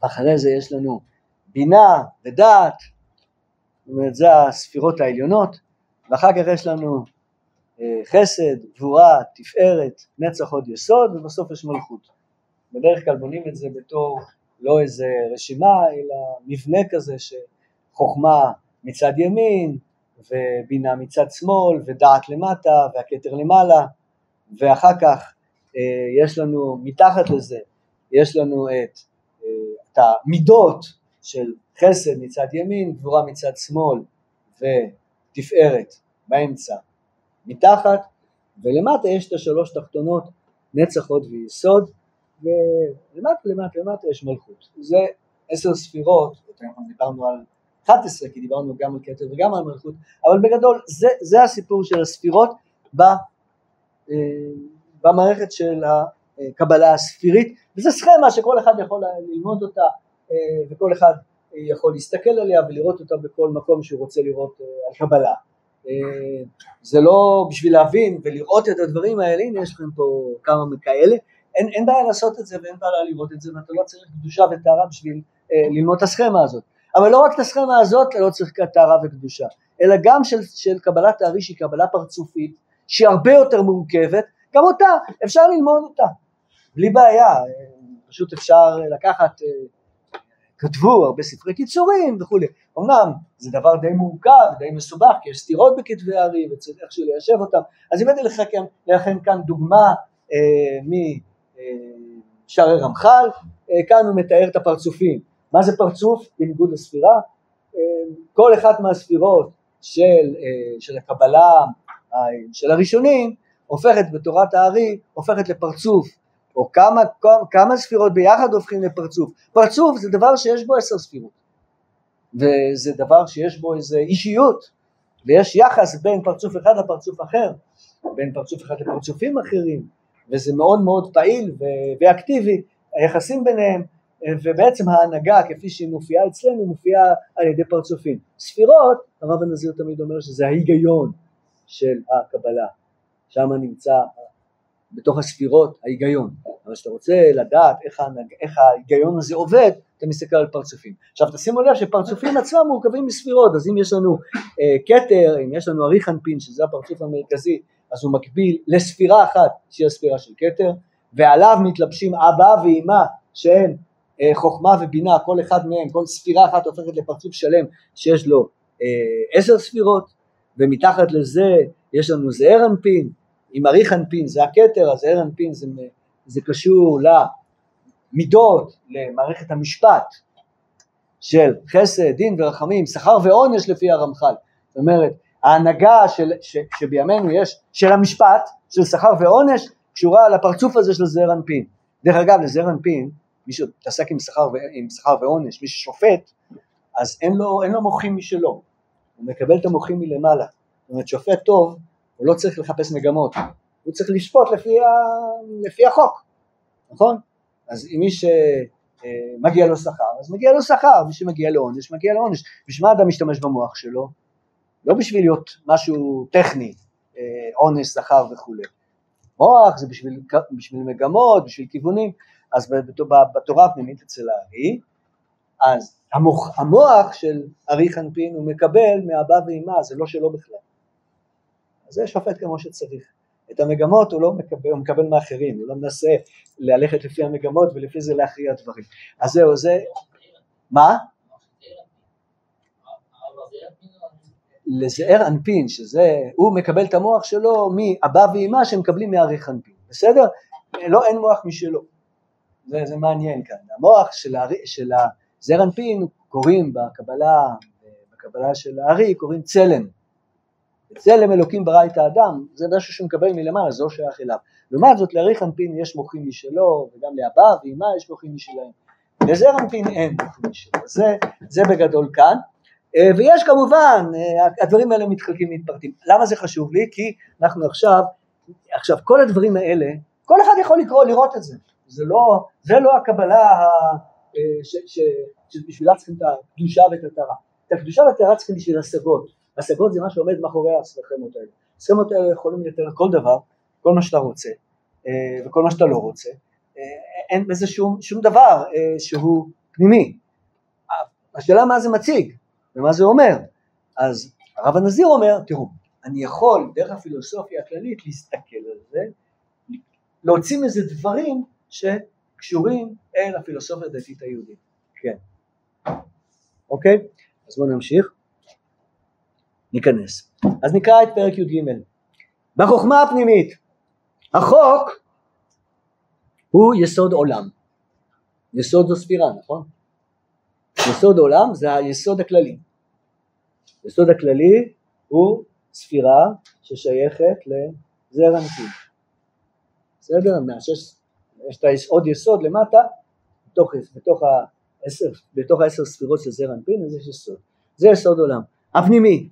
אחרי זה יש לנו בינה ודעת, זאת אומרת זה הספירות העליונות, ואחר כך יש לנו חסד, גבורה, תפארת, נצח עוד יסוד, ובסוף יש מלכות. בדרך כלל בונים את זה בתור לא איזה רשימה, אלא מבנה כזה שחוכמה מצד ימין, ובינה מצד שמאל, ודעת למטה, והכתר למעלה, ואחר כך אה, יש לנו מתחת לזה, יש לנו את, אה, את המידות של חסד מצד ימין, גבורה מצד שמאל ותפארת באמצע מתחת, ולמטה יש את השלוש תחתונות, נצח הוד ויסוד, ולמטה למטה למטה יש מלכות. זה עשר ספירות, דיברנו על 11 כי דיברנו גם על כתר וגם על מלכות, אבל בגדול זה, זה הסיפור של הספירות ב, אה, במערכת של הקבלה הספירית, וזו סכמה שכל אחד יכול ללמוד אותה אה, וכל אחד יכול להסתכל עליה ולראות אותה בכל מקום שהוא רוצה לראות אה, על קבלה. זה לא בשביל להבין ולראות את הדברים האלה, הנה יש לכם פה כמה מכאלה, אין, אין בעיה לעשות את זה ואין בעיה לראות את זה ואתה לא צריך קדושה וטהרה בשביל אה, ללמוד את הסכמה הזאת. אבל לא רק את הסכמה הזאת לא צריך טהרה וקדושה, אלא גם של, של קבלת הארי שהיא קבלה פרצופית, שהיא הרבה יותר מורכבת, גם אותה אפשר ללמוד אותה, בלי בעיה, פשוט אפשר לקחת, אה, כתבו הרבה ספרי קיצורים וכולי, אמנם זה דבר די מורכב, די מסובך, כי יש סתירות בכתבי הארי וצריך איכשהו ליישב אותם, אז הבאתי לכם, לכם כאן דוגמה אה, משערי רמח"ל, אה, כאן הוא מתאר את הפרצופים, מה זה פרצוף? בניגוד לספירה? כל אחת מהספירות של, של הקבלה של הראשונים הופכת בתורת הארי, הופכת לפרצוף, או כמה, כמה ספירות ביחד הופכים לפרצוף. פרצוף זה דבר שיש בו עשר ספירות, וזה דבר שיש בו איזה אישיות, ויש יחס בין פרצוף אחד לפרצוף אחר, בין פרצוף אחד לפרצופים אחרים, וזה מאוד מאוד פעיל ואקטיבי, היחסים ביניהם, ובעצם ההנהגה כפי שהיא מופיעה אצלנו מופיעה על ידי פרצופים. ספירות, הרב הנזיר תמיד אומר שזה ההיגיון של הקבלה, שם נמצא בתוך הספירות ההיגיון, אבל כשאתה רוצה לדעת איך, איך ההיגיון הזה עובד, אתה מסתכל על פרצופים. עכשיו תשימו לב שפרצופים עצמם מורכבים מספירות, אז אם יש לנו אה, כתר, אם יש לנו אריך אנפין שזה הפרצוף המרכזי, אז הוא מקביל לספירה אחת שהיא הספירה של כתר, ועליו מתלבשים אבא ואימא שהם אה, חוכמה ובינה, כל אחד מהם, כל ספירה אחת הופכת לפרצוף שלם שיש לו אה, עשר ספירות, ומתחת לזה יש לנו זעיר אנפין, עם אריך אנפין זה הכתר, אז זעיר אנפין זה, זה קשור למידות, למערכת המשפט של חסד, דין ורחמים, שכר ועונש לפי הרמח"ל, זאת אומרת ההנהגה של, ש, שבימינו יש של המשפט, של שכר ועונש, קשורה לפרצוף הזה של זעיר אנפין. דרך אגב לזעיר אנפין, מי שמתעסק עם שכר, עם שכר ועונש, מי ששופט, אז אין לו, אין לו מוחים משלו, הוא מקבל את המוחים מלמעלה. זאת אומרת שופט טוב, הוא לא צריך לחפש מגמות, הוא צריך לשפוט לפי, ה, לפי החוק, נכון? אז אם מי שמגיע לו שכר, אז מגיע לו שכר, מי שמגיע לו עונש, מגיע לו עונש. בשביל מה אדם משתמש במוח שלו? לא בשביל להיות משהו טכני, אה, עונש, שכר וכולי. מוח זה בשביל, בשביל מגמות, בשביל כיוונים, אז בתורה הפנימית אצל הארי, אז המוח, המוח של ארי חנפין הוא מקבל מאבא ואמא, זה לא שלו בכלל. זה שופט כמו שצריך. את המגמות הוא לא מקבל, הוא מקבל מאחרים, הוא לא מנסה ללכת לפי המגמות ולפי זה להכריע דברים. אז זהו, זה... מה? לזער אנפין, שזה, הוא מקבל את המוח שלו מאבא ואמא שמקבלים מאריך אנפין, בסדר? לא, אין מוח משלו. זה, זה מעניין כאן. המוח של, הר... של הזער אנפין קוראים בקבלה, בקבלה של הארי, קוראים צלם. צלם אלוקים ברא את האדם, זה משהו שהוא מקבל מלמעלה, זה לא שייך אליו. לעומת זאת לאריך אנפין יש מוחים משלו, וגם לאבא ואמא יש מוחים משלהם. לזער אנפין אין מוחים משלו. זה, זה בגדול כאן. אה, ויש כמובן, אה, הדברים האלה מתחלקים מתפרטים. למה זה חשוב לי? כי אנחנו עכשיו, עכשיו כל הדברים האלה, כל אחד יכול לקרוא, לראות את זה. זה לא, זה לא הקבלה אה, שבשבילה צריכים את הקדושה ואת הטהרה. את הקדושה והטהרה צריכים בשביל השגות. השגות זה מה שעומד מאחורי הסכמות האלה. הסכמות האלה יכולים לתת כל דבר, כל מה שאתה רוצה וכל מה שאתה לא רוצה. אין בזה שום, שום דבר שהוא פנימי. השאלה מה זה מציג. ומה זה אומר? אז הרב הנזיר אומר, תראו, אני יכול דרך הפילוסופיה הכללית להסתכל על זה, להוציא מזה דברים שקשורים אל הפילוסופיה הדתית היהודית. כן. אוקיי? אז בואו נמשיך. ניכנס. אז נקרא את פרק י"ג. בחוכמה הפנימית, החוק הוא יסוד עולם. יסוד זו ספירה, נכון? יסוד עולם זה היסוד הכללי. היסוד הכללי הוא ספירה ששייכת לזרע נקי. בסדר? יש עוד יסוד למטה, בתוך, בתוך, העשר, בתוך העשר ספירות של זרע אנפין, אז יש יסוד. זה יסוד עולם. הפנימי,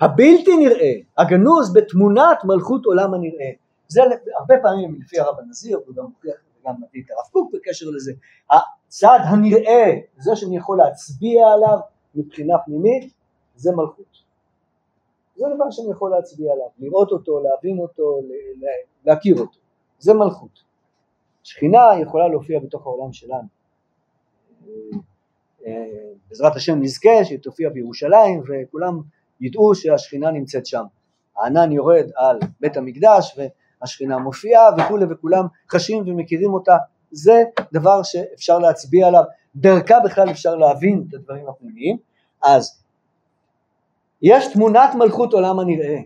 הבלתי נראה, הגנוז בתמונת מלכות עולם הנראה. זה הרבה פעמים לפי הרב הנזיר, הוא גם מוכיח וגם מביא את הרב קוק בקשר לזה. הצד הנראה, זה שאני יכול להצביע עליו מבחינה פנימית, זה מלכות. זה דבר שאני יכול להצביע עליו, לראות אותו, להבין אותו, להכיר אותו. זה מלכות. שכינה יכולה להופיע בתוך העולם שלנו. אה, בעזרת השם נזכה שהיא תופיע בירושלים וכולם ידעו שהשכינה נמצאת שם. הענן יורד על בית המקדש והשכינה מופיעה וכולי וכולם חשים ומכירים אותה. זה דבר שאפשר להצביע עליו, דרכה בכלל אפשר להבין את הדברים הפנימיים. אז יש תמונת מלכות עולם הנראה.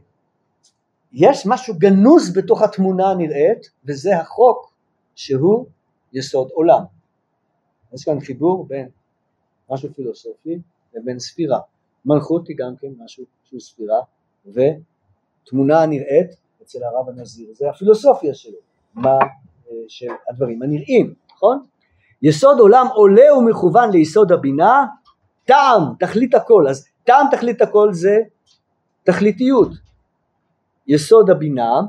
יש משהו גנוז בתוך התמונה הנראית, וזה החוק שהוא יסוד עולם. יש כאן חיבור בין משהו פילוסופי לבין ספירה. מלכות היא גם כן משהו שהוא ספירה, ותמונה הנראית אצל הרב הנזיר זה הפילוסופיה שלו, מה אה, שהדברים הנראים, נכון? יסוד עולם עולה ומכוון ליסוד הבינה, טעם, תכלית הכל, אז טעם תכלית הכל זה תכליתיות, יסוד הבינה,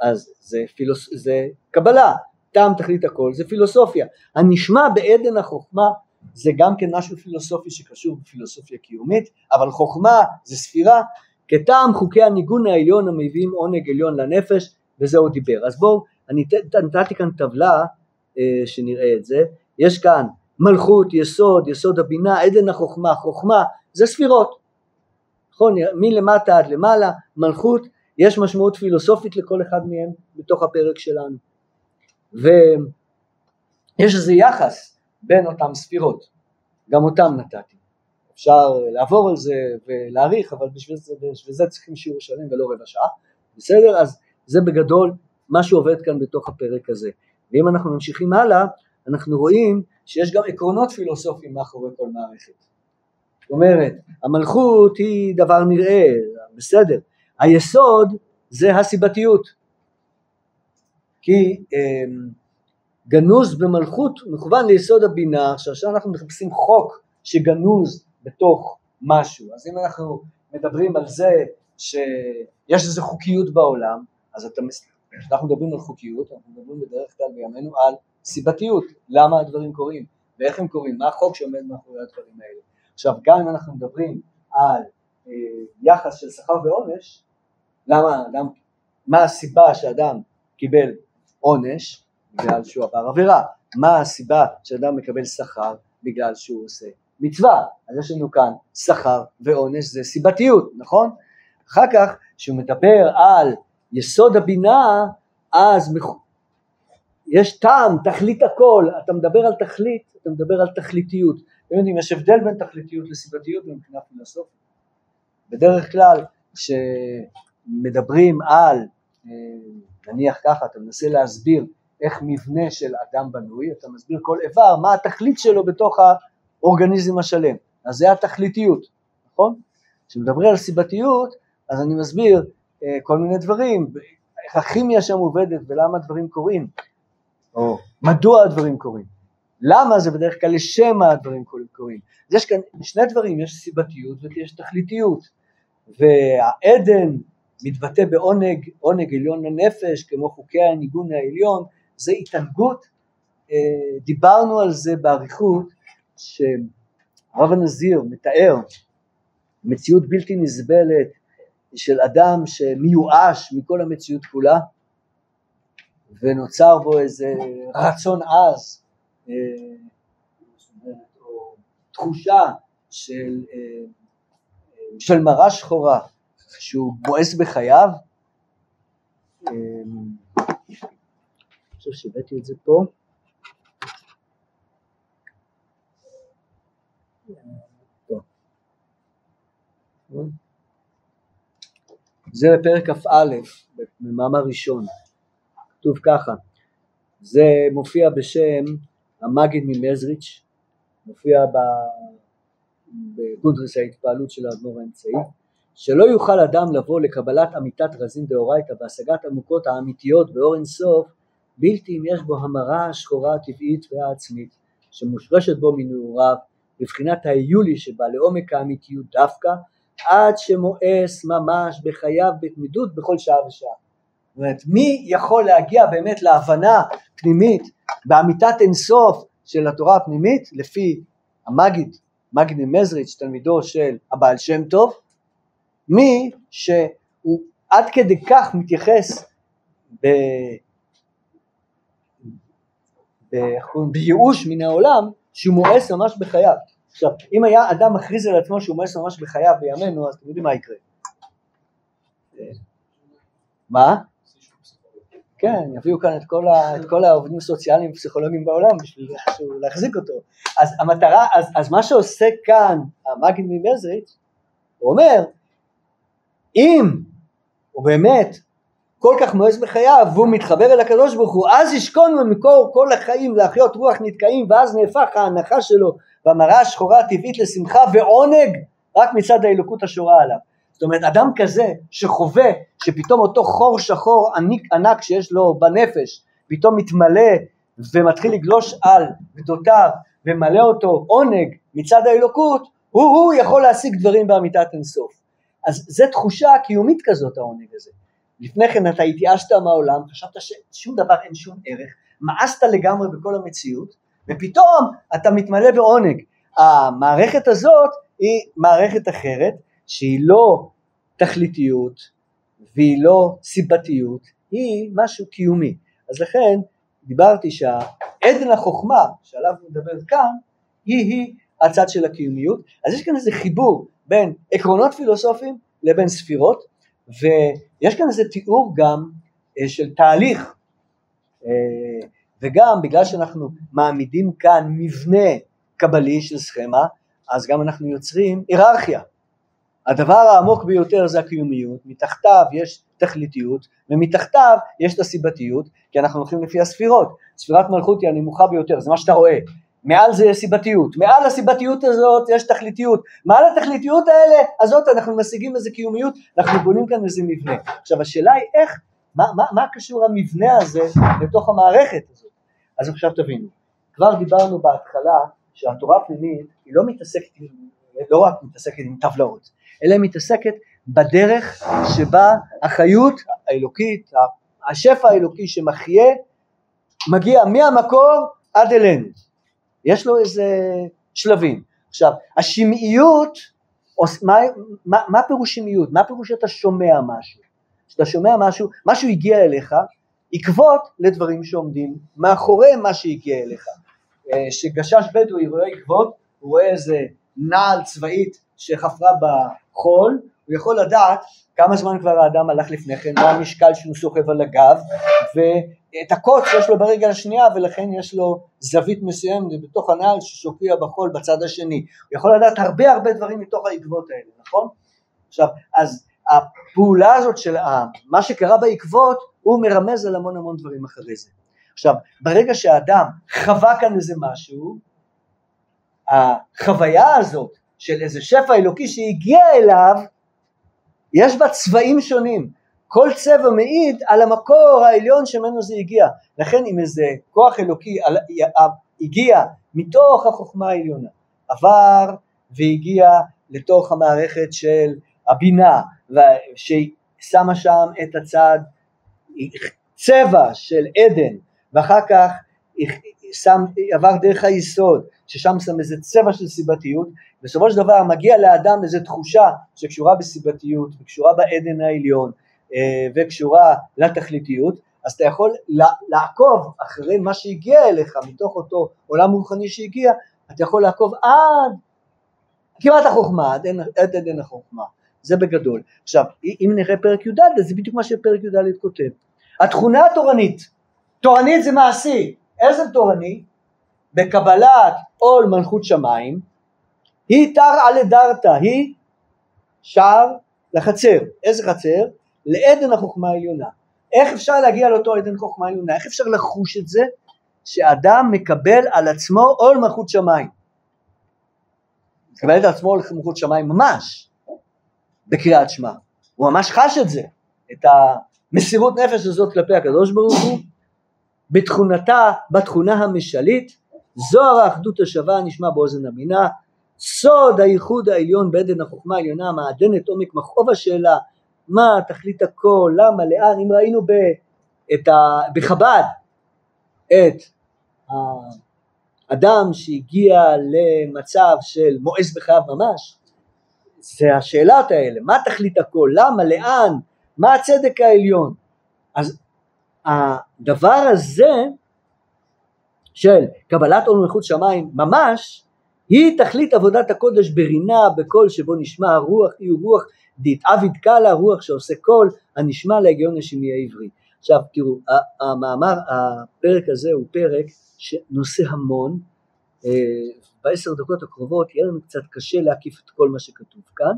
אז זה, פילוס... זה קבלה, טעם תכלית הכל זה פילוסופיה, הנשמע בעדן החוכמה זה גם כן משהו פילוסופי שקשור בפילוסופיה קיומית, אבל חוכמה זה ספירה, כטעם חוקי הניגון העליון המביאים עונג עליון לנפש, וזה הוא דיבר. אז בואו, אני נתתי כאן טבלה אה, שנראה את זה, יש כאן מלכות, יסוד, יסוד הבינה, עדן החוכמה, חוכמה זה ספירות, נכון? מלמטה עד למעלה, מלכות, יש משמעות פילוסופית לכל אחד מהם בתוך הפרק שלנו. ויש איזה יחס בין אותם ספירות, גם אותם נתתי. אפשר לעבור על זה ולהעריך, אבל בשביל זה, בשביל זה צריכים שיעור שלם ולא רבע שעה, בסדר? אז זה בגדול מה שעובד כאן בתוך הפרק הזה. ואם אנחנו ממשיכים הלאה, אנחנו רואים שיש גם עקרונות פילוסופיים מאחורי כל מערכת. זאת אומרת, המלכות היא דבר נראה, בסדר. היסוד זה הסיבתיות. כי אה, גנוז במלכות מכוון ליסוד הבינה, עכשיו אנחנו מחפשים חוק שגנוז בתוך משהו, אז אם אנחנו מדברים על זה שיש איזו חוקיות בעולם, אז אתה, כשאנחנו מדברים על חוקיות, אנחנו מדברים בדרך כלל בימינו על סיבתיות, למה הדברים קורים, ואיך הם קורים, מה החוק שעומד מאחורי הדברים האלה. עכשיו גם אם אנחנו מדברים על אה, יחס של שכר ועונש, למה, למה, מה הסיבה שאדם קיבל עונש? בגלל שהוא עבר עבירה. מה הסיבה שאדם מקבל שכר? בגלל שהוא עושה מצווה. אז יש לנו כאן שכר ועונש זה סיבתיות, נכון? אחר כך כשהוא מדבר על יסוד הבינה אז יש טעם, תכלית הכל, אתה מדבר על תכלית, אתה מדבר על תכליתיות. אתם יודעים, יש הבדל בין תכליתיות לסיבתיות מבחינה פילוסופית. בדרך כלל כשמדברים על, אה, נניח ככה, אתה מנסה להסביר איך מבנה של אדם בנוי, אתה מסביר כל איבר, מה התכלית שלו בתוך האורגניזם השלם. אז זה התכליתיות, נכון? כשמדברים על סיבתיות, אז אני מסביר אה, כל מיני דברים, איך הכימיה שם עובדת ולמה הדברים קורים, או מדוע הדברים קורים. למה זה בדרך כלל לשם מה הדברים קורים. אז יש כאן שני דברים, יש סיבתיות ויש תכליתיות. והעדן מתבטא בעונג, עונג עליון לנפש, כמו חוקי הניגון העליון, זה התענגות, אה, דיברנו על זה באריכות, שהרב הנזיר מתאר מציאות בלתי נסבלת של אדם שמיואש מכל המציאות כולה, ונוצר בו איזה רצון עז, אה, תחושה של, אה, של מרה שחורה, שהוא בועס בחייו, חושב שהבאתי את זה פה. זה בפרק כ"א, במאמר ראשון, כתוב ככה, זה מופיע בשם המגיד ממזריץ', מופיע בקונטרס ההתפעלות של האדמו"ר האמצעי, שלא יוכל אדם לבוא לקבלת אמיתת רזין דאורייתא והשגת עמוקות האמיתיות באור אינסוף בלתי אם יש בו המרה השחורה הטבעית והעצמית שמושרשת בו מנעוריו בבחינת היולי שבא לעומק האמיתיות דווקא עד שמואס ממש בחייו בתמידות בכל שעה ושעה. זאת אומרת מי יכול להגיע באמת להבנה פנימית באמיתת אינסוף של התורה הפנימית לפי המגיד, מגיד ממזריץ' תלמידו של הבעל שם טוב מי שהוא עד כדי כך מתייחס ב... בייאוש מן העולם שהוא מואס ממש בחייו. עכשיו, אם היה אדם מכריז על עצמו שהוא מואס ממש בחייו בימינו, אז אתם יודעים מה יקרה. מה? כן, יביאו כאן את כל, ה, את כל העובדים הסוציאליים ופסיכולוגים בעולם בשביל להחזיק אותו. אז המטרה, אז, אז מה שעושה כאן המגיד ממזריץ', הוא אומר, אם הוא באמת כל כך מואס בחייו והוא מתחבר אל הקדוש ברוך הוא אז ישכון ממקור כל החיים להחיות רוח נתקעים ואז נהפך ההנחה שלו והמראה השחורה הטבעית לשמחה ועונג רק מצד האלוקות השורה עליו. זאת אומרת אדם כזה שחווה שפתאום אותו חור שחור עניק, ענק שיש לו בנפש פתאום מתמלא ומתחיל לגלוש על גדותיו ומלא אותו עונג מצד האלוקות הוא הוא יכול להשיג דברים באמיתת אינסוף אז זה תחושה קיומית כזאת העונג הזה לפני כן אתה התייאשת מהעולם חשבת ששום דבר אין שום ערך מאסת לגמרי בכל המציאות ופתאום אתה מתמלא בעונג המערכת הזאת היא מערכת אחרת שהיא לא תכליתיות והיא לא סיבתיות, היא משהו קיומי. אז לכן דיברתי שהעדן החוכמה שעליו נדבר כאן היא היא הצד של הקיומיות. אז יש כאן איזה חיבור בין עקרונות פילוסופיים לבין ספירות ויש כאן איזה תיאור גם אה, של תהליך. אה, וגם בגלל שאנחנו מעמידים כאן מבנה קבלי של סכמה אז גם אנחנו יוצרים היררכיה. הדבר העמוק ביותר זה הקיומיות, מתחתיו יש תכליתיות ומתחתיו יש את הסיבתיות כי אנחנו הולכים לפי הספירות, ספירת מלכות היא הנמוכה ביותר, זה מה שאתה רואה, מעל זה יש סיבתיות, מעל הסיבתיות הזאת יש תכליתיות, מעל התכליתיות האלה הזאת אנחנו משיגים איזה קיומיות, אנחנו בונים כאן איזה מבנה. עכשיו השאלה היא איך, מה, מה, מה קשור המבנה הזה לתוך המערכת הזאת? אז עכשיו תבינו, כבר דיברנו בהתחלה שהתורה הפנימית היא לא מתעסקת, לא רק מתעסקת עם טבלאות, אלא מתעסקת בדרך שבה החיות האלוקית, השפע האלוקי שמחיה, מגיע מהמקור עד אלינו. יש לו איזה שלבים. עכשיו, השמעיות, מה, מה, מה פירוש שמעיות? מה פירוש שאתה שומע משהו? כשאתה שומע משהו, משהו הגיע אליך, עקבות לדברים שעומדים מאחורי מה שהגיע אליך. אה, שגשש בדואי רואה עקבות, הוא רואה איזה נעל צבאית שחפרה בחול, הוא יכול לדעת כמה זמן כבר האדם הלך לפני כן, מה המשקל שהוא סוחב על הגב, ואת הקוץ שיש לו ברגע השנייה ולכן יש לו זווית מסוימת בתוך הנעל ששוקע בחול בצד השני. הוא יכול לדעת הרבה הרבה דברים מתוך העקבות האלה, נכון? עכשיו, אז הפעולה הזאת של מה שקרה בעקבות, הוא מרמז על המון המון דברים אחרי זה. עכשיו, ברגע שהאדם חווה כאן איזה משהו, החוויה הזאת של איזה שפע אלוקי שהגיע אליו, יש בה צבעים שונים. כל צבע מעיד על המקור העליון שממנו זה הגיע. לכן אם איזה כוח אלוקי הגיע מתוך החוכמה העליונה, עבר והגיע לתוך המערכת של הבינה, ששמה שם את הצד צבע של עדן, ואחר כך שם, עבר דרך היסוד, ששם שם איזה צבע של סיבתיות, בסופו של דבר מגיע לאדם איזו תחושה שקשורה בסיבתיות וקשורה בעדן העליון אה, וקשורה לתכליתיות, אז אתה יכול לעקוב אחרי מה שהגיע אליך מתוך אותו עולם רוחני שהגיע, אתה יכול לעקוב עד כמעט החוכמה, עד עד עדן החוכמה, זה בגדול. עכשיו, אם נראה פרק י"ד, אז זה בדיוק מה שפרק י"ד כותב. התכונה התורנית, תורנית זה מעשי, איזה תורני? בקבלת עול מלכות שמיים, היא תרעא לדרתא, היא שער לחצר. איזה חצר? לעדן החוכמה העליונה. איך אפשר להגיע לאותו עדן חוכמה עליונה? איך אפשר לחוש את זה? שאדם מקבל על עצמו עול מלכות שמיים. מקבל על עצמו עול מלכות שמיים ממש בקריאת שמע. הוא ממש חש את זה, את המסירות נפש הזאת כלפי הקדוש ברוך הוא, בתכונתה, בתכונה המשלית, זוהר האחדות השווה נשמע באוזן הבינה, סוד הייחוד העליון בעדן החוכמה העליונה מעדנת עומק מכאוב השאלה מה תכלית הכל, למה, לאן, אם ראינו ב, את ה, בחב"ד את האדם שהגיע למצב של מואס בחייו ממש, זה השאלות האלה, מה תכלית הכל, למה, לאן, מה הצדק העליון, אז הדבר הזה של קבלת עול מלכות שמיים ממש היא תכלית עבודת הקודש ברינה בקול שבו נשמע הרוח היא רוח דתעביד קלה רוח שעושה קול הנשמע להגיון השמי העברי. עכשיו תראו המאמר הפרק הזה הוא פרק שנושא המון. אה, בעשר דקות הקרובות יהיה לנו קצת קשה להקיף את כל מה שכתוב כאן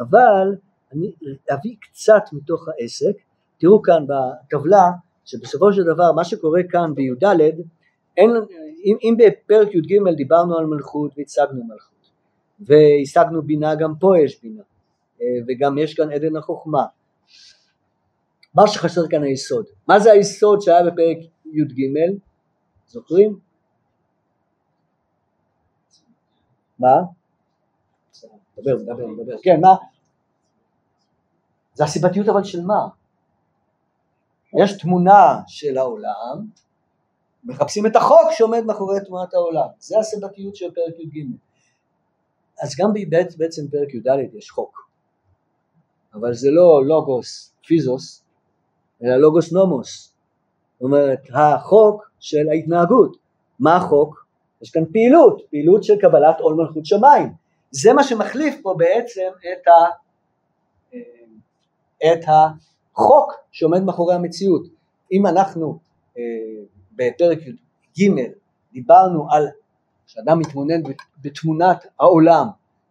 אבל אני אביא קצת מתוך העסק. תראו כאן בטבלה שבסופו של דבר מה שקורה כאן בי"ד אם, אם בפרק י"ג דיברנו על מלכות והצגנו מלכות והשגנו בינה גם פה יש בינה אה, וגם יש כאן עדן החוכמה מה שחסר כאן היסוד מה זה היסוד שהיה בפרק י"ג זוכרים? מה? דבר, דבר, דבר, כן, מה? זה הסיבתיות אבל של מה? יש תמונה של העולם, מחפשים את החוק שעומד מאחורי תמונת העולם, זה הסיבתיות של פרק י"ג. אז גם בעצם פרק י"ד יש חוק, אבל זה לא לוגוס פיזוס, אלא לוגוס נומוס. זאת אומרת, החוק של ההתנהגות. מה החוק? יש כאן פעילות, פעילות של קבלת עול מלכות שמיים. זה מה שמחליף פה בעצם את, ה, את החוק שעומד מאחורי המציאות. אם אנחנו אה, בפרק ג' דיברנו על שאדם מתמונן בתמונת העולם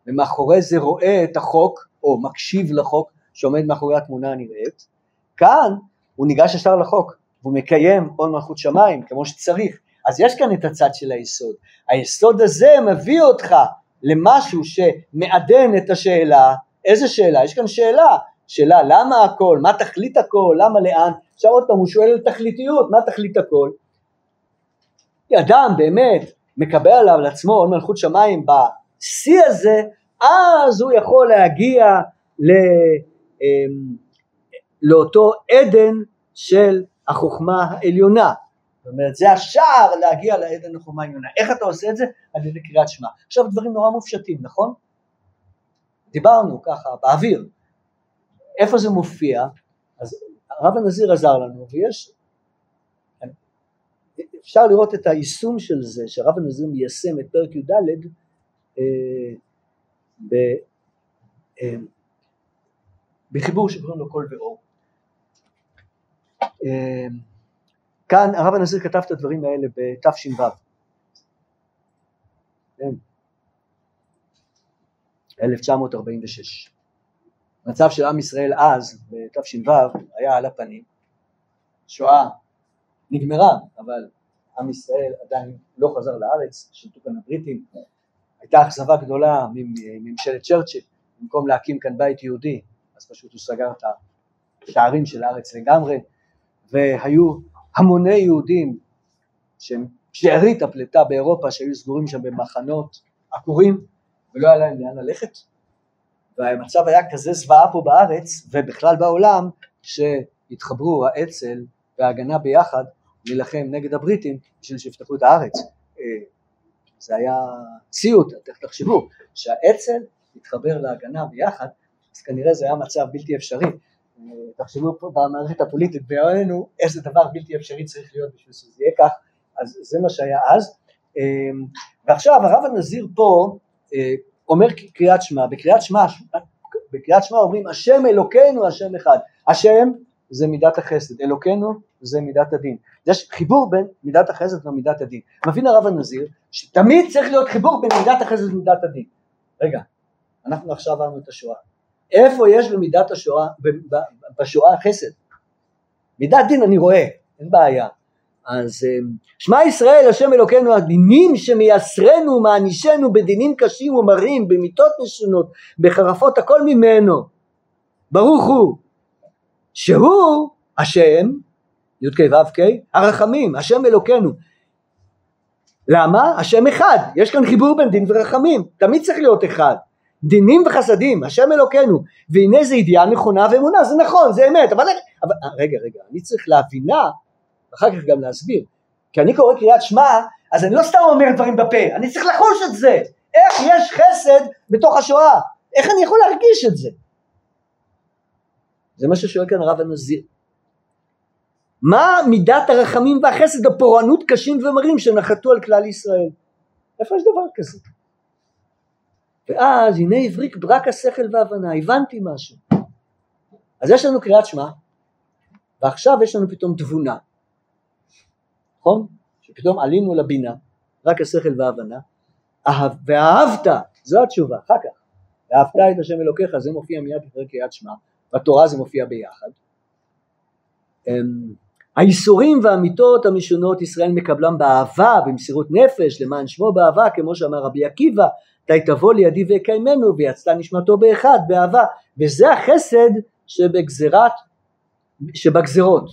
ומאחורי זה רואה את החוק או מקשיב לחוק שעומד מאחורי התמונה הנראית, כאן הוא ניגש ישר לחוק והוא מקיים עול מלכות שמיים כמו שצריך. אז יש כאן את הצד של היסוד. היסוד הזה מביא אותך למשהו שמעדן את השאלה, איזה שאלה? יש כאן שאלה, שאלה למה הכל, מה תכלית הכל, למה לאן, עכשיו עוד פעם הוא שואל על תכליתיות, מה תכלית הכל? אדם באמת מקבל עליו לעצמו עול מלכות שמיים בשיא הזה, אז הוא יכול להגיע ל, אמ, לאותו עדן של החוכמה העליונה. זאת אומרת זה השער להגיע לעדן החוכמה העליונה. איך אתה עושה את זה? על ידי קריאת שמע. עכשיו דברים נורא מופשטים, נכון? דיברנו ככה באוויר. איפה זה מופיע? אז הרב הנזיר עזר לנו ויש אפשר לראות את היישום של זה שהרב הנזיר מיישם את פרק י"ד אה, אה, בחיבור שקוראים לו קול ואור. אה, כאן הרב הנזיר כתב את הדברים האלה בתש"ו. כן. 1946. מצב של עם ישראל אז, בתש"ו, היה על הפנים. שואה נגמרה, אבל עם ישראל עדיין לא חזר לארץ, שלטו כאן הבריטים. הייתה אכזבה גדולה מממשלת צ'רצ'יל, במקום להקים כאן בית יהודי, אז פשוט הוא סגר את השערים של הארץ לגמרי, והיו המוני יהודים שהם שארית הפליטה באירופה שהיו סגורים שם במחנות עקורים ולא היה להם לאן ללכת והמצב היה כזה זוועה פה בארץ ובכלל בעולם שהתחברו האצ"ל וההגנה ביחד להילחם נגד הבריטים בשביל שיפתחו את הארץ. אה, זה היה ציוט, תחשבו. שהאצ"ל התחבר להגנה ביחד אז כנראה זה היה מצב בלתי אפשרי. תחשבו פה במערכת הפוליטית בימינו איזה דבר בלתי אפשרי צריך להיות בשביל שזה יהיה כך, אז זה מה שהיה אז. אמ, ועכשיו הרב הנזיר פה אה, אומר קריאת שמע, בקריאת שמע, בקריאת שמע אומרים השם אלוקינו השם אחד, השם זה מידת החסד, אלוקינו זה מידת הדין. יש חיבור בין מידת החסד ומידת הדין. מבין הרב הנזיר שתמיד צריך להיות חיבור בין מידת החסד ומידת הדין. רגע, אנחנו עכשיו עברנו את השואה. איפה יש במידת השואה, בשואה חסד? מידת דין אני רואה, אין בעיה. אז אמ, שמע ישראל השם אלוקינו הדינים שמייסרנו מענישנו בדינים קשים ומרים במיתות משונות בחרפות הכל ממנו ברוך הוא שהוא השם י"ק ו"ק הרחמים השם אלוקינו. למה? השם אחד. יש כאן חיבור בין דין ורחמים. תמיד צריך להיות אחד. דינים וחסדים, השם אלוקינו, והנה זה ידיעה נכונה ואמונה, זה נכון, זה אמת, אבל, אבל רגע, רגע, אני צריך להבינה, ואחר כך גם להסביר, כי אני קורא קריאת שמע, אז אני לא סתם אומר דברים בפה, אני צריך לחוש את זה, איך יש חסד בתוך השואה, איך אני יכול להרגיש את זה? זה מה ששואל כאן הרב הנזיר. מה מידת הרחמים והחסד, הפורענות קשים ומרים שנחתו על כלל ישראל? איפה יש דבר כזה? ואז הנה הבריק ברק השכל והבנה, הבנתי משהו. אז יש לנו קריאת שמע, ועכשיו יש לנו פתאום תבונה, נכון? שפתאום עלינו לבינה, רק השכל וההבנה, ואהבת, זו התשובה, אחר כך, ואהבת את השם אלוקיך, זה מופיע מיד אחרי קריאת שמע, בתורה זה מופיע ביחד. אמ, האיסורים והמיתות המשונות ישראל מקבלם באהבה, במסירות נפש, למען שמו באהבה, כמו שאמר רבי עקיבא, די תבוא לידי ויקיימנו ויצתה נשמתו באחד באהבה. וזה החסד שבגזירת שבגזירות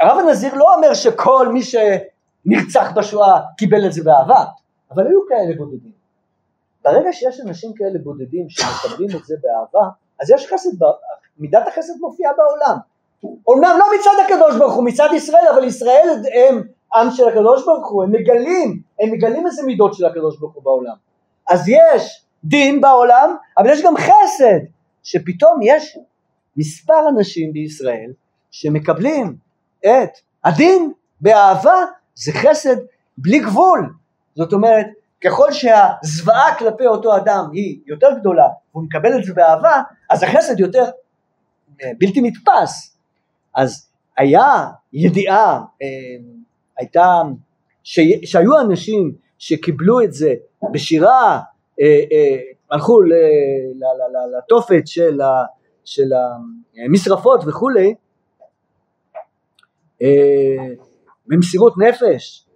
הרב הנזיר לא אומר שכל מי שנרצח בשואה קיבל את זה באהבה אבל היו כאלה בודדים. ברגע שיש אנשים כאלה בודדים שמקבלים את זה באהבה אז יש חסד, מידת החסד מופיעה בעולם אומנם לא מצד הקדוש ברוך הוא, מצד ישראל, אבל ישראל הם עם של הקדוש ברוך הוא, הם מגלים, הם מגלים איזה מידות של הקדוש ברוך הוא בעולם. אז יש דין בעולם, אבל יש גם חסד, שפתאום יש מספר אנשים בישראל שמקבלים את הדין באהבה, זה חסד בלי גבול. זאת אומרת, ככל שהזוועה כלפי אותו אדם היא יותר גדולה, והוא מקבל את זה באהבה, אז החסד יותר אה, בלתי נתפס. אז היה ידיעה, אה, הייתה, ש, שהיו אנשים שקיבלו את זה בשירה, אה, אה, הלכו לתופת של, של המשרפות וכולי, במסירות נפש,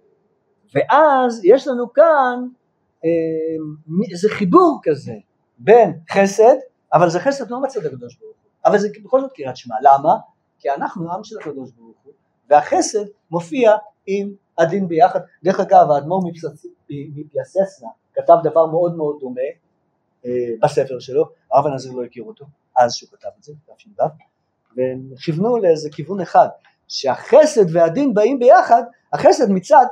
ואז יש לנו כאן איזה חיבור כזה בין חסד, אבל זה חסד לא מצד הקדוש ברוך הוא, אבל זה בכל זאת קריאת שמע, למה? כי אנחנו עם של הקדוש ברוך הוא, והחסד מופיע עם הדין ביחד. דרך אגב, האדמו"ר מפיאססנה כתב דבר מאוד מאוד דומה אה, בספר שלו, הרב הנזיר לא הכיר אותו, אז שהוא כתב את זה, תש"ו, והם כיוונו לאיזה כיוון אחד, שהחסד והדין באים ביחד, החסד מצד,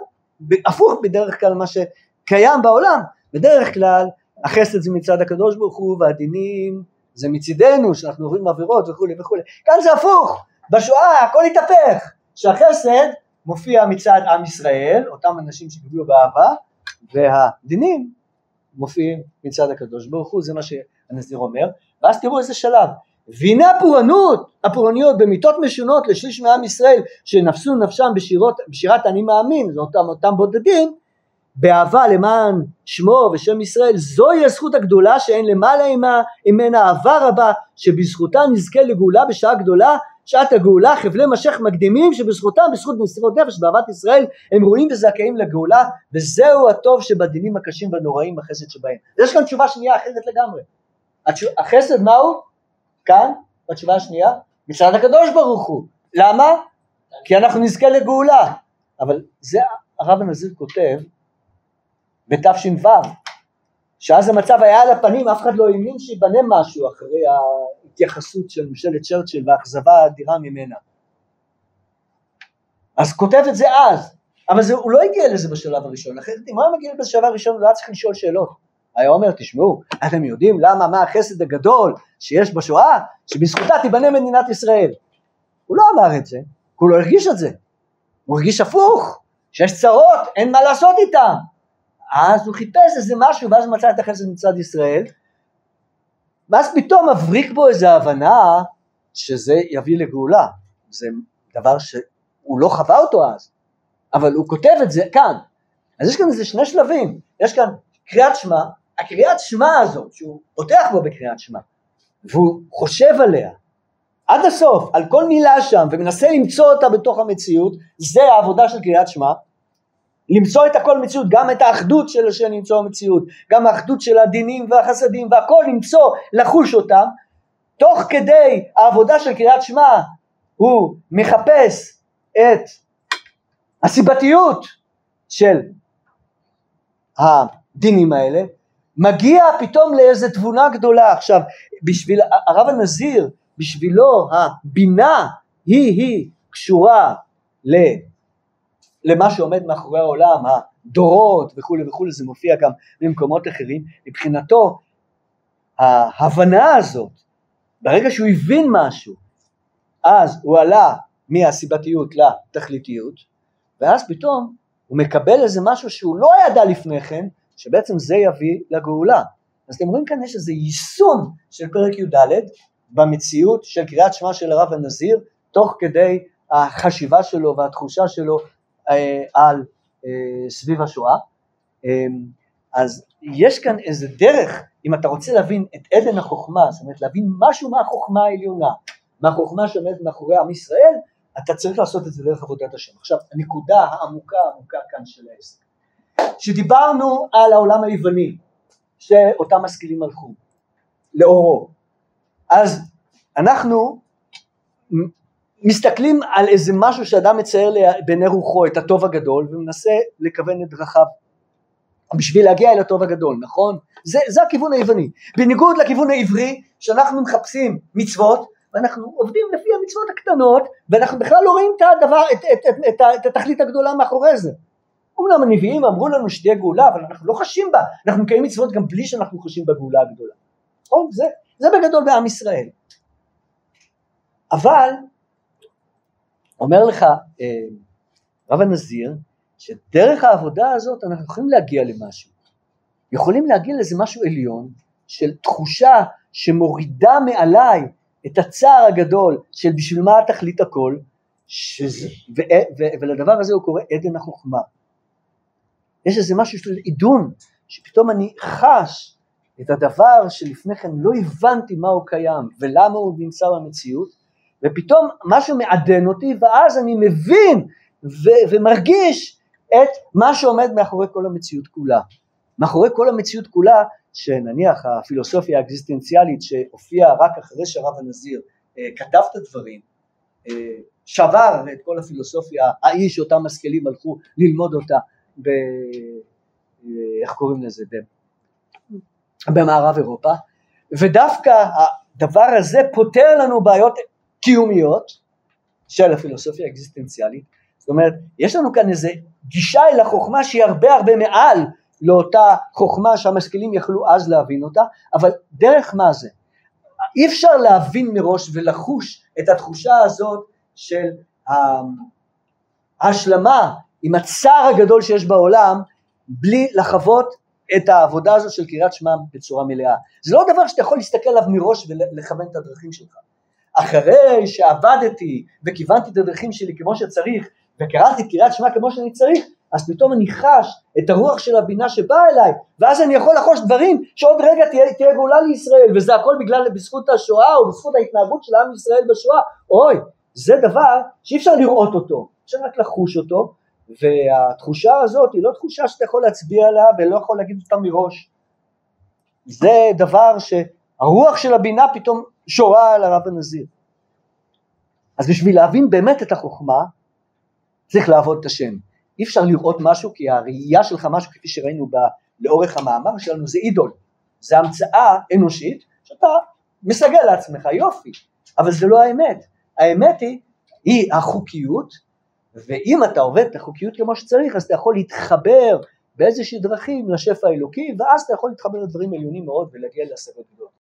הפוך בדרך כלל מה שקיים בעולם, בדרך כלל החסד זה מצד הקדוש ברוך הוא והדינים זה מצידנו שאנחנו עוברים עבירות וכולי וכולי, כאן זה הפוך, בשואה הכל התהפך, שהחסד מופיע מצד עם ישראל, אותם אנשים שקיבלו באהבה, והדינים מופיעים מצד הקדוש ברוך הוא, זה מה שהנזיר אומר, ואז תראו איזה שלב, והנה הפורענות, הפורעניות במיתות משונות לשליש מעם ישראל שנפסו נפשם בשירות, בשירת אני מאמין, זה אותם, אותם בודדים, באהבה למען שמו ושם ישראל, זוהי הזכות הגדולה שאין למעלה עמה, ממנה אהבה רבה, שבזכותה נזכה לגאולה בשעה גדולה שעת הגאולה חבלי משך מקדימים שבזכותם בזכות מסירות נפש באהבת ישראל הם ראויים וזכאים לגאולה וזהו הטוב שבדינים הקשים והנוראים החסד שבהם. יש כאן תשובה שנייה אחרת לגמרי. החסד מהו? כאן בתשובה השנייה מצד הקדוש ברוך הוא. למה? כי אנחנו נזכה לגאולה. אבל זה הרב הנזיר כותב בתש"ו שאז המצב היה על הפנים אף אחד לא האמין שיבנה משהו אחרי ההתייחסות של ממשלת צ'רצ'יל והאכזבה האדירה ממנה. אז כותב את זה אז, אבל זה, הוא לא הגיע לזה בשלב הראשון, אחרת אם הוא היה מגיע בשלב הראשון הוא לא היה צריך לשאול שאלות. היה אומר, תשמעו, אתם יודעים למה, מה החסד הגדול שיש בשואה, שבזכותה תיבנה מדינת ישראל. הוא לא אמר את זה, הוא לא הרגיש את זה. הוא הרגיש הפוך, שיש צרות, אין מה לעשות איתם. אז הוא חיפש איזה משהו, ואז מצא את החסד מצד ישראל, ואז פתאום מבריק בו איזו הבנה שזה יביא לגאולה. זה דבר שהוא לא חווה אותו אז, אבל הוא כותב את זה כאן. אז יש כאן איזה שני שלבים, יש כאן קריאת שמע, הקריאת שמע הזאת, שהוא פותח בו בקריאת שמע, והוא חושב עליה עד הסוף, על כל מילה שם, ומנסה למצוא אותה בתוך המציאות, זה העבודה של קריאת שמע, למצוא את הכל מציאות, גם את האחדות של השם למצוא המציאות, גם האחדות של הדינים והחסדים והכל למצוא, לחוש אותם, תוך כדי העבודה של קריאת שמע הוא מחפש את הסיבתיות של הדינים האלה, מגיע פתאום לאיזה תבונה גדולה. עכשיו, בשביל הרב הנזיר, בשבילו הבינה היא היא קשורה ל... למה שעומד מאחורי העולם, הדורות וכולי וכולי, זה מופיע גם במקומות אחרים, מבחינתו ההבנה הזאת, ברגע שהוא הבין משהו, אז הוא עלה מהסיבתיות לתכליתיות, ואז פתאום הוא מקבל איזה משהו שהוא לא ידע לפני כן, שבעצם זה יביא לגאולה. אז אתם רואים כאן יש איזה יישום של פרק י"ד במציאות של קריאת שמע של הרב הנזיר, תוך כדי החשיבה שלו והתחושה שלו על אה, סביב השואה. אמ, אז יש כאן איזה דרך, אם אתה רוצה להבין את עדן החוכמה, זאת אומרת להבין משהו מהחוכמה העליונה, מהחוכמה שעומדת מאחורי עם ישראל, אתה צריך לעשות את זה דרך עבודת השם. עכשיו, הנקודה העמוקה העמוקה כאן של העסק. כשדיברנו על העולם היווני, שאותם משכילים הלכו, לאורו. אז אנחנו מסתכלים על איזה משהו שאדם מצייר בעיני רוחו את הטוב הגדול ומנסה לכוון את דרכיו בשביל להגיע אל הטוב הגדול, נכון? זה, זה הכיוון היווני. בניגוד לכיוון העברי שאנחנו מחפשים מצוות ואנחנו עובדים לפי המצוות הקטנות ואנחנו בכלל לא רואים את הדבר, את, את, את, את, את התכלית הגדולה מאחורי זה. אומנם הנביאים אמרו לנו שתהיה גאולה אבל אנחנו לא חשים בה, אנחנו מקיימים מצוות גם בלי שאנחנו חשים בגאולה הגדולה. נכון? זה, זה בגדול בעם ישראל. אבל אומר לך אה, רב הנזיר שדרך העבודה הזאת אנחנו יכולים להגיע למשהו, יכולים להגיע לאיזה משהו עליון של תחושה שמורידה מעליי את הצער הגדול של בשביל מה תכלית הכל, שזה, ו, ו, ולדבר הזה הוא קורא עדן החוכמה. יש איזה משהו של עידון, שפתאום אני חש את הדבר שלפני כן לא הבנתי מה הוא קיים ולמה הוא נמצא במציאות, ופתאום משהו מעדן אותי ואז אני מבין ו- ומרגיש את מה שעומד מאחורי כל המציאות כולה. מאחורי כל המציאות כולה, שנניח הפילוסופיה האקזיסטנציאלית שהופיעה רק אחרי שרב הנזיר אה, כתב את הדברים, אה, שבר את כל הפילוסופיה, האיש שאותם משכילים הלכו ללמוד אותה, ב... אה, איך קוראים לזה? במערב אירופה, ודווקא הדבר הזה פותר לנו בעיות קיומיות של הפילוסופיה האקזיסטנציאלית, זאת אומרת יש לנו כאן איזה גישה אל החוכמה שהיא הרבה הרבה מעל לאותה חוכמה שהמשכילים יכלו אז להבין אותה, אבל דרך מה זה? אי אפשר להבין מראש ולחוש את התחושה הזאת של ההשלמה עם הצער הגדול שיש בעולם בלי לחוות את העבודה הזאת של קריאת שמע בצורה מלאה. זה לא דבר שאתה יכול להסתכל עליו מראש ולכוון את הדרכים שלך. אחרי שעבדתי וכיוונתי את הדרכים שלי כמו שצריך וקראתי קריאת שמע כמו שאני צריך, אז פתאום אני חש את הרוח של הבינה שבאה אליי, ואז אני יכול לחוש דברים שעוד רגע תהיה, תהיה גאולה לישראל, וזה הכל בגלל, בזכות השואה או בזכות ההתנהגות של עם ישראל בשואה. אוי, זה דבר שאי אפשר לראות אותו, אפשר רק לחוש אותו, והתחושה הזאת היא לא תחושה שאתה יכול להצביע עליה ולא יכול להגיד אותה מראש. זה דבר שהרוח של הבינה פתאום שורה על הרב הנזיר. אז בשביל להבין באמת את החוכמה, צריך לעבוד את השם. אי אפשר לראות משהו כי הראייה שלך משהו כפי שראינו ב, לאורך המאמר שלנו זה אידול, זה המצאה אנושית שאתה מסגל לעצמך יופי, אבל זה לא האמת, האמת היא, היא החוקיות ואם אתה עובד את החוקיות כמו שצריך אז אתה יכול להתחבר באיזושהי דרכים לשפע האלוקי ואז אתה יכול להתחבר לדברים עליונים מאוד ולהגיע להשגות גדולות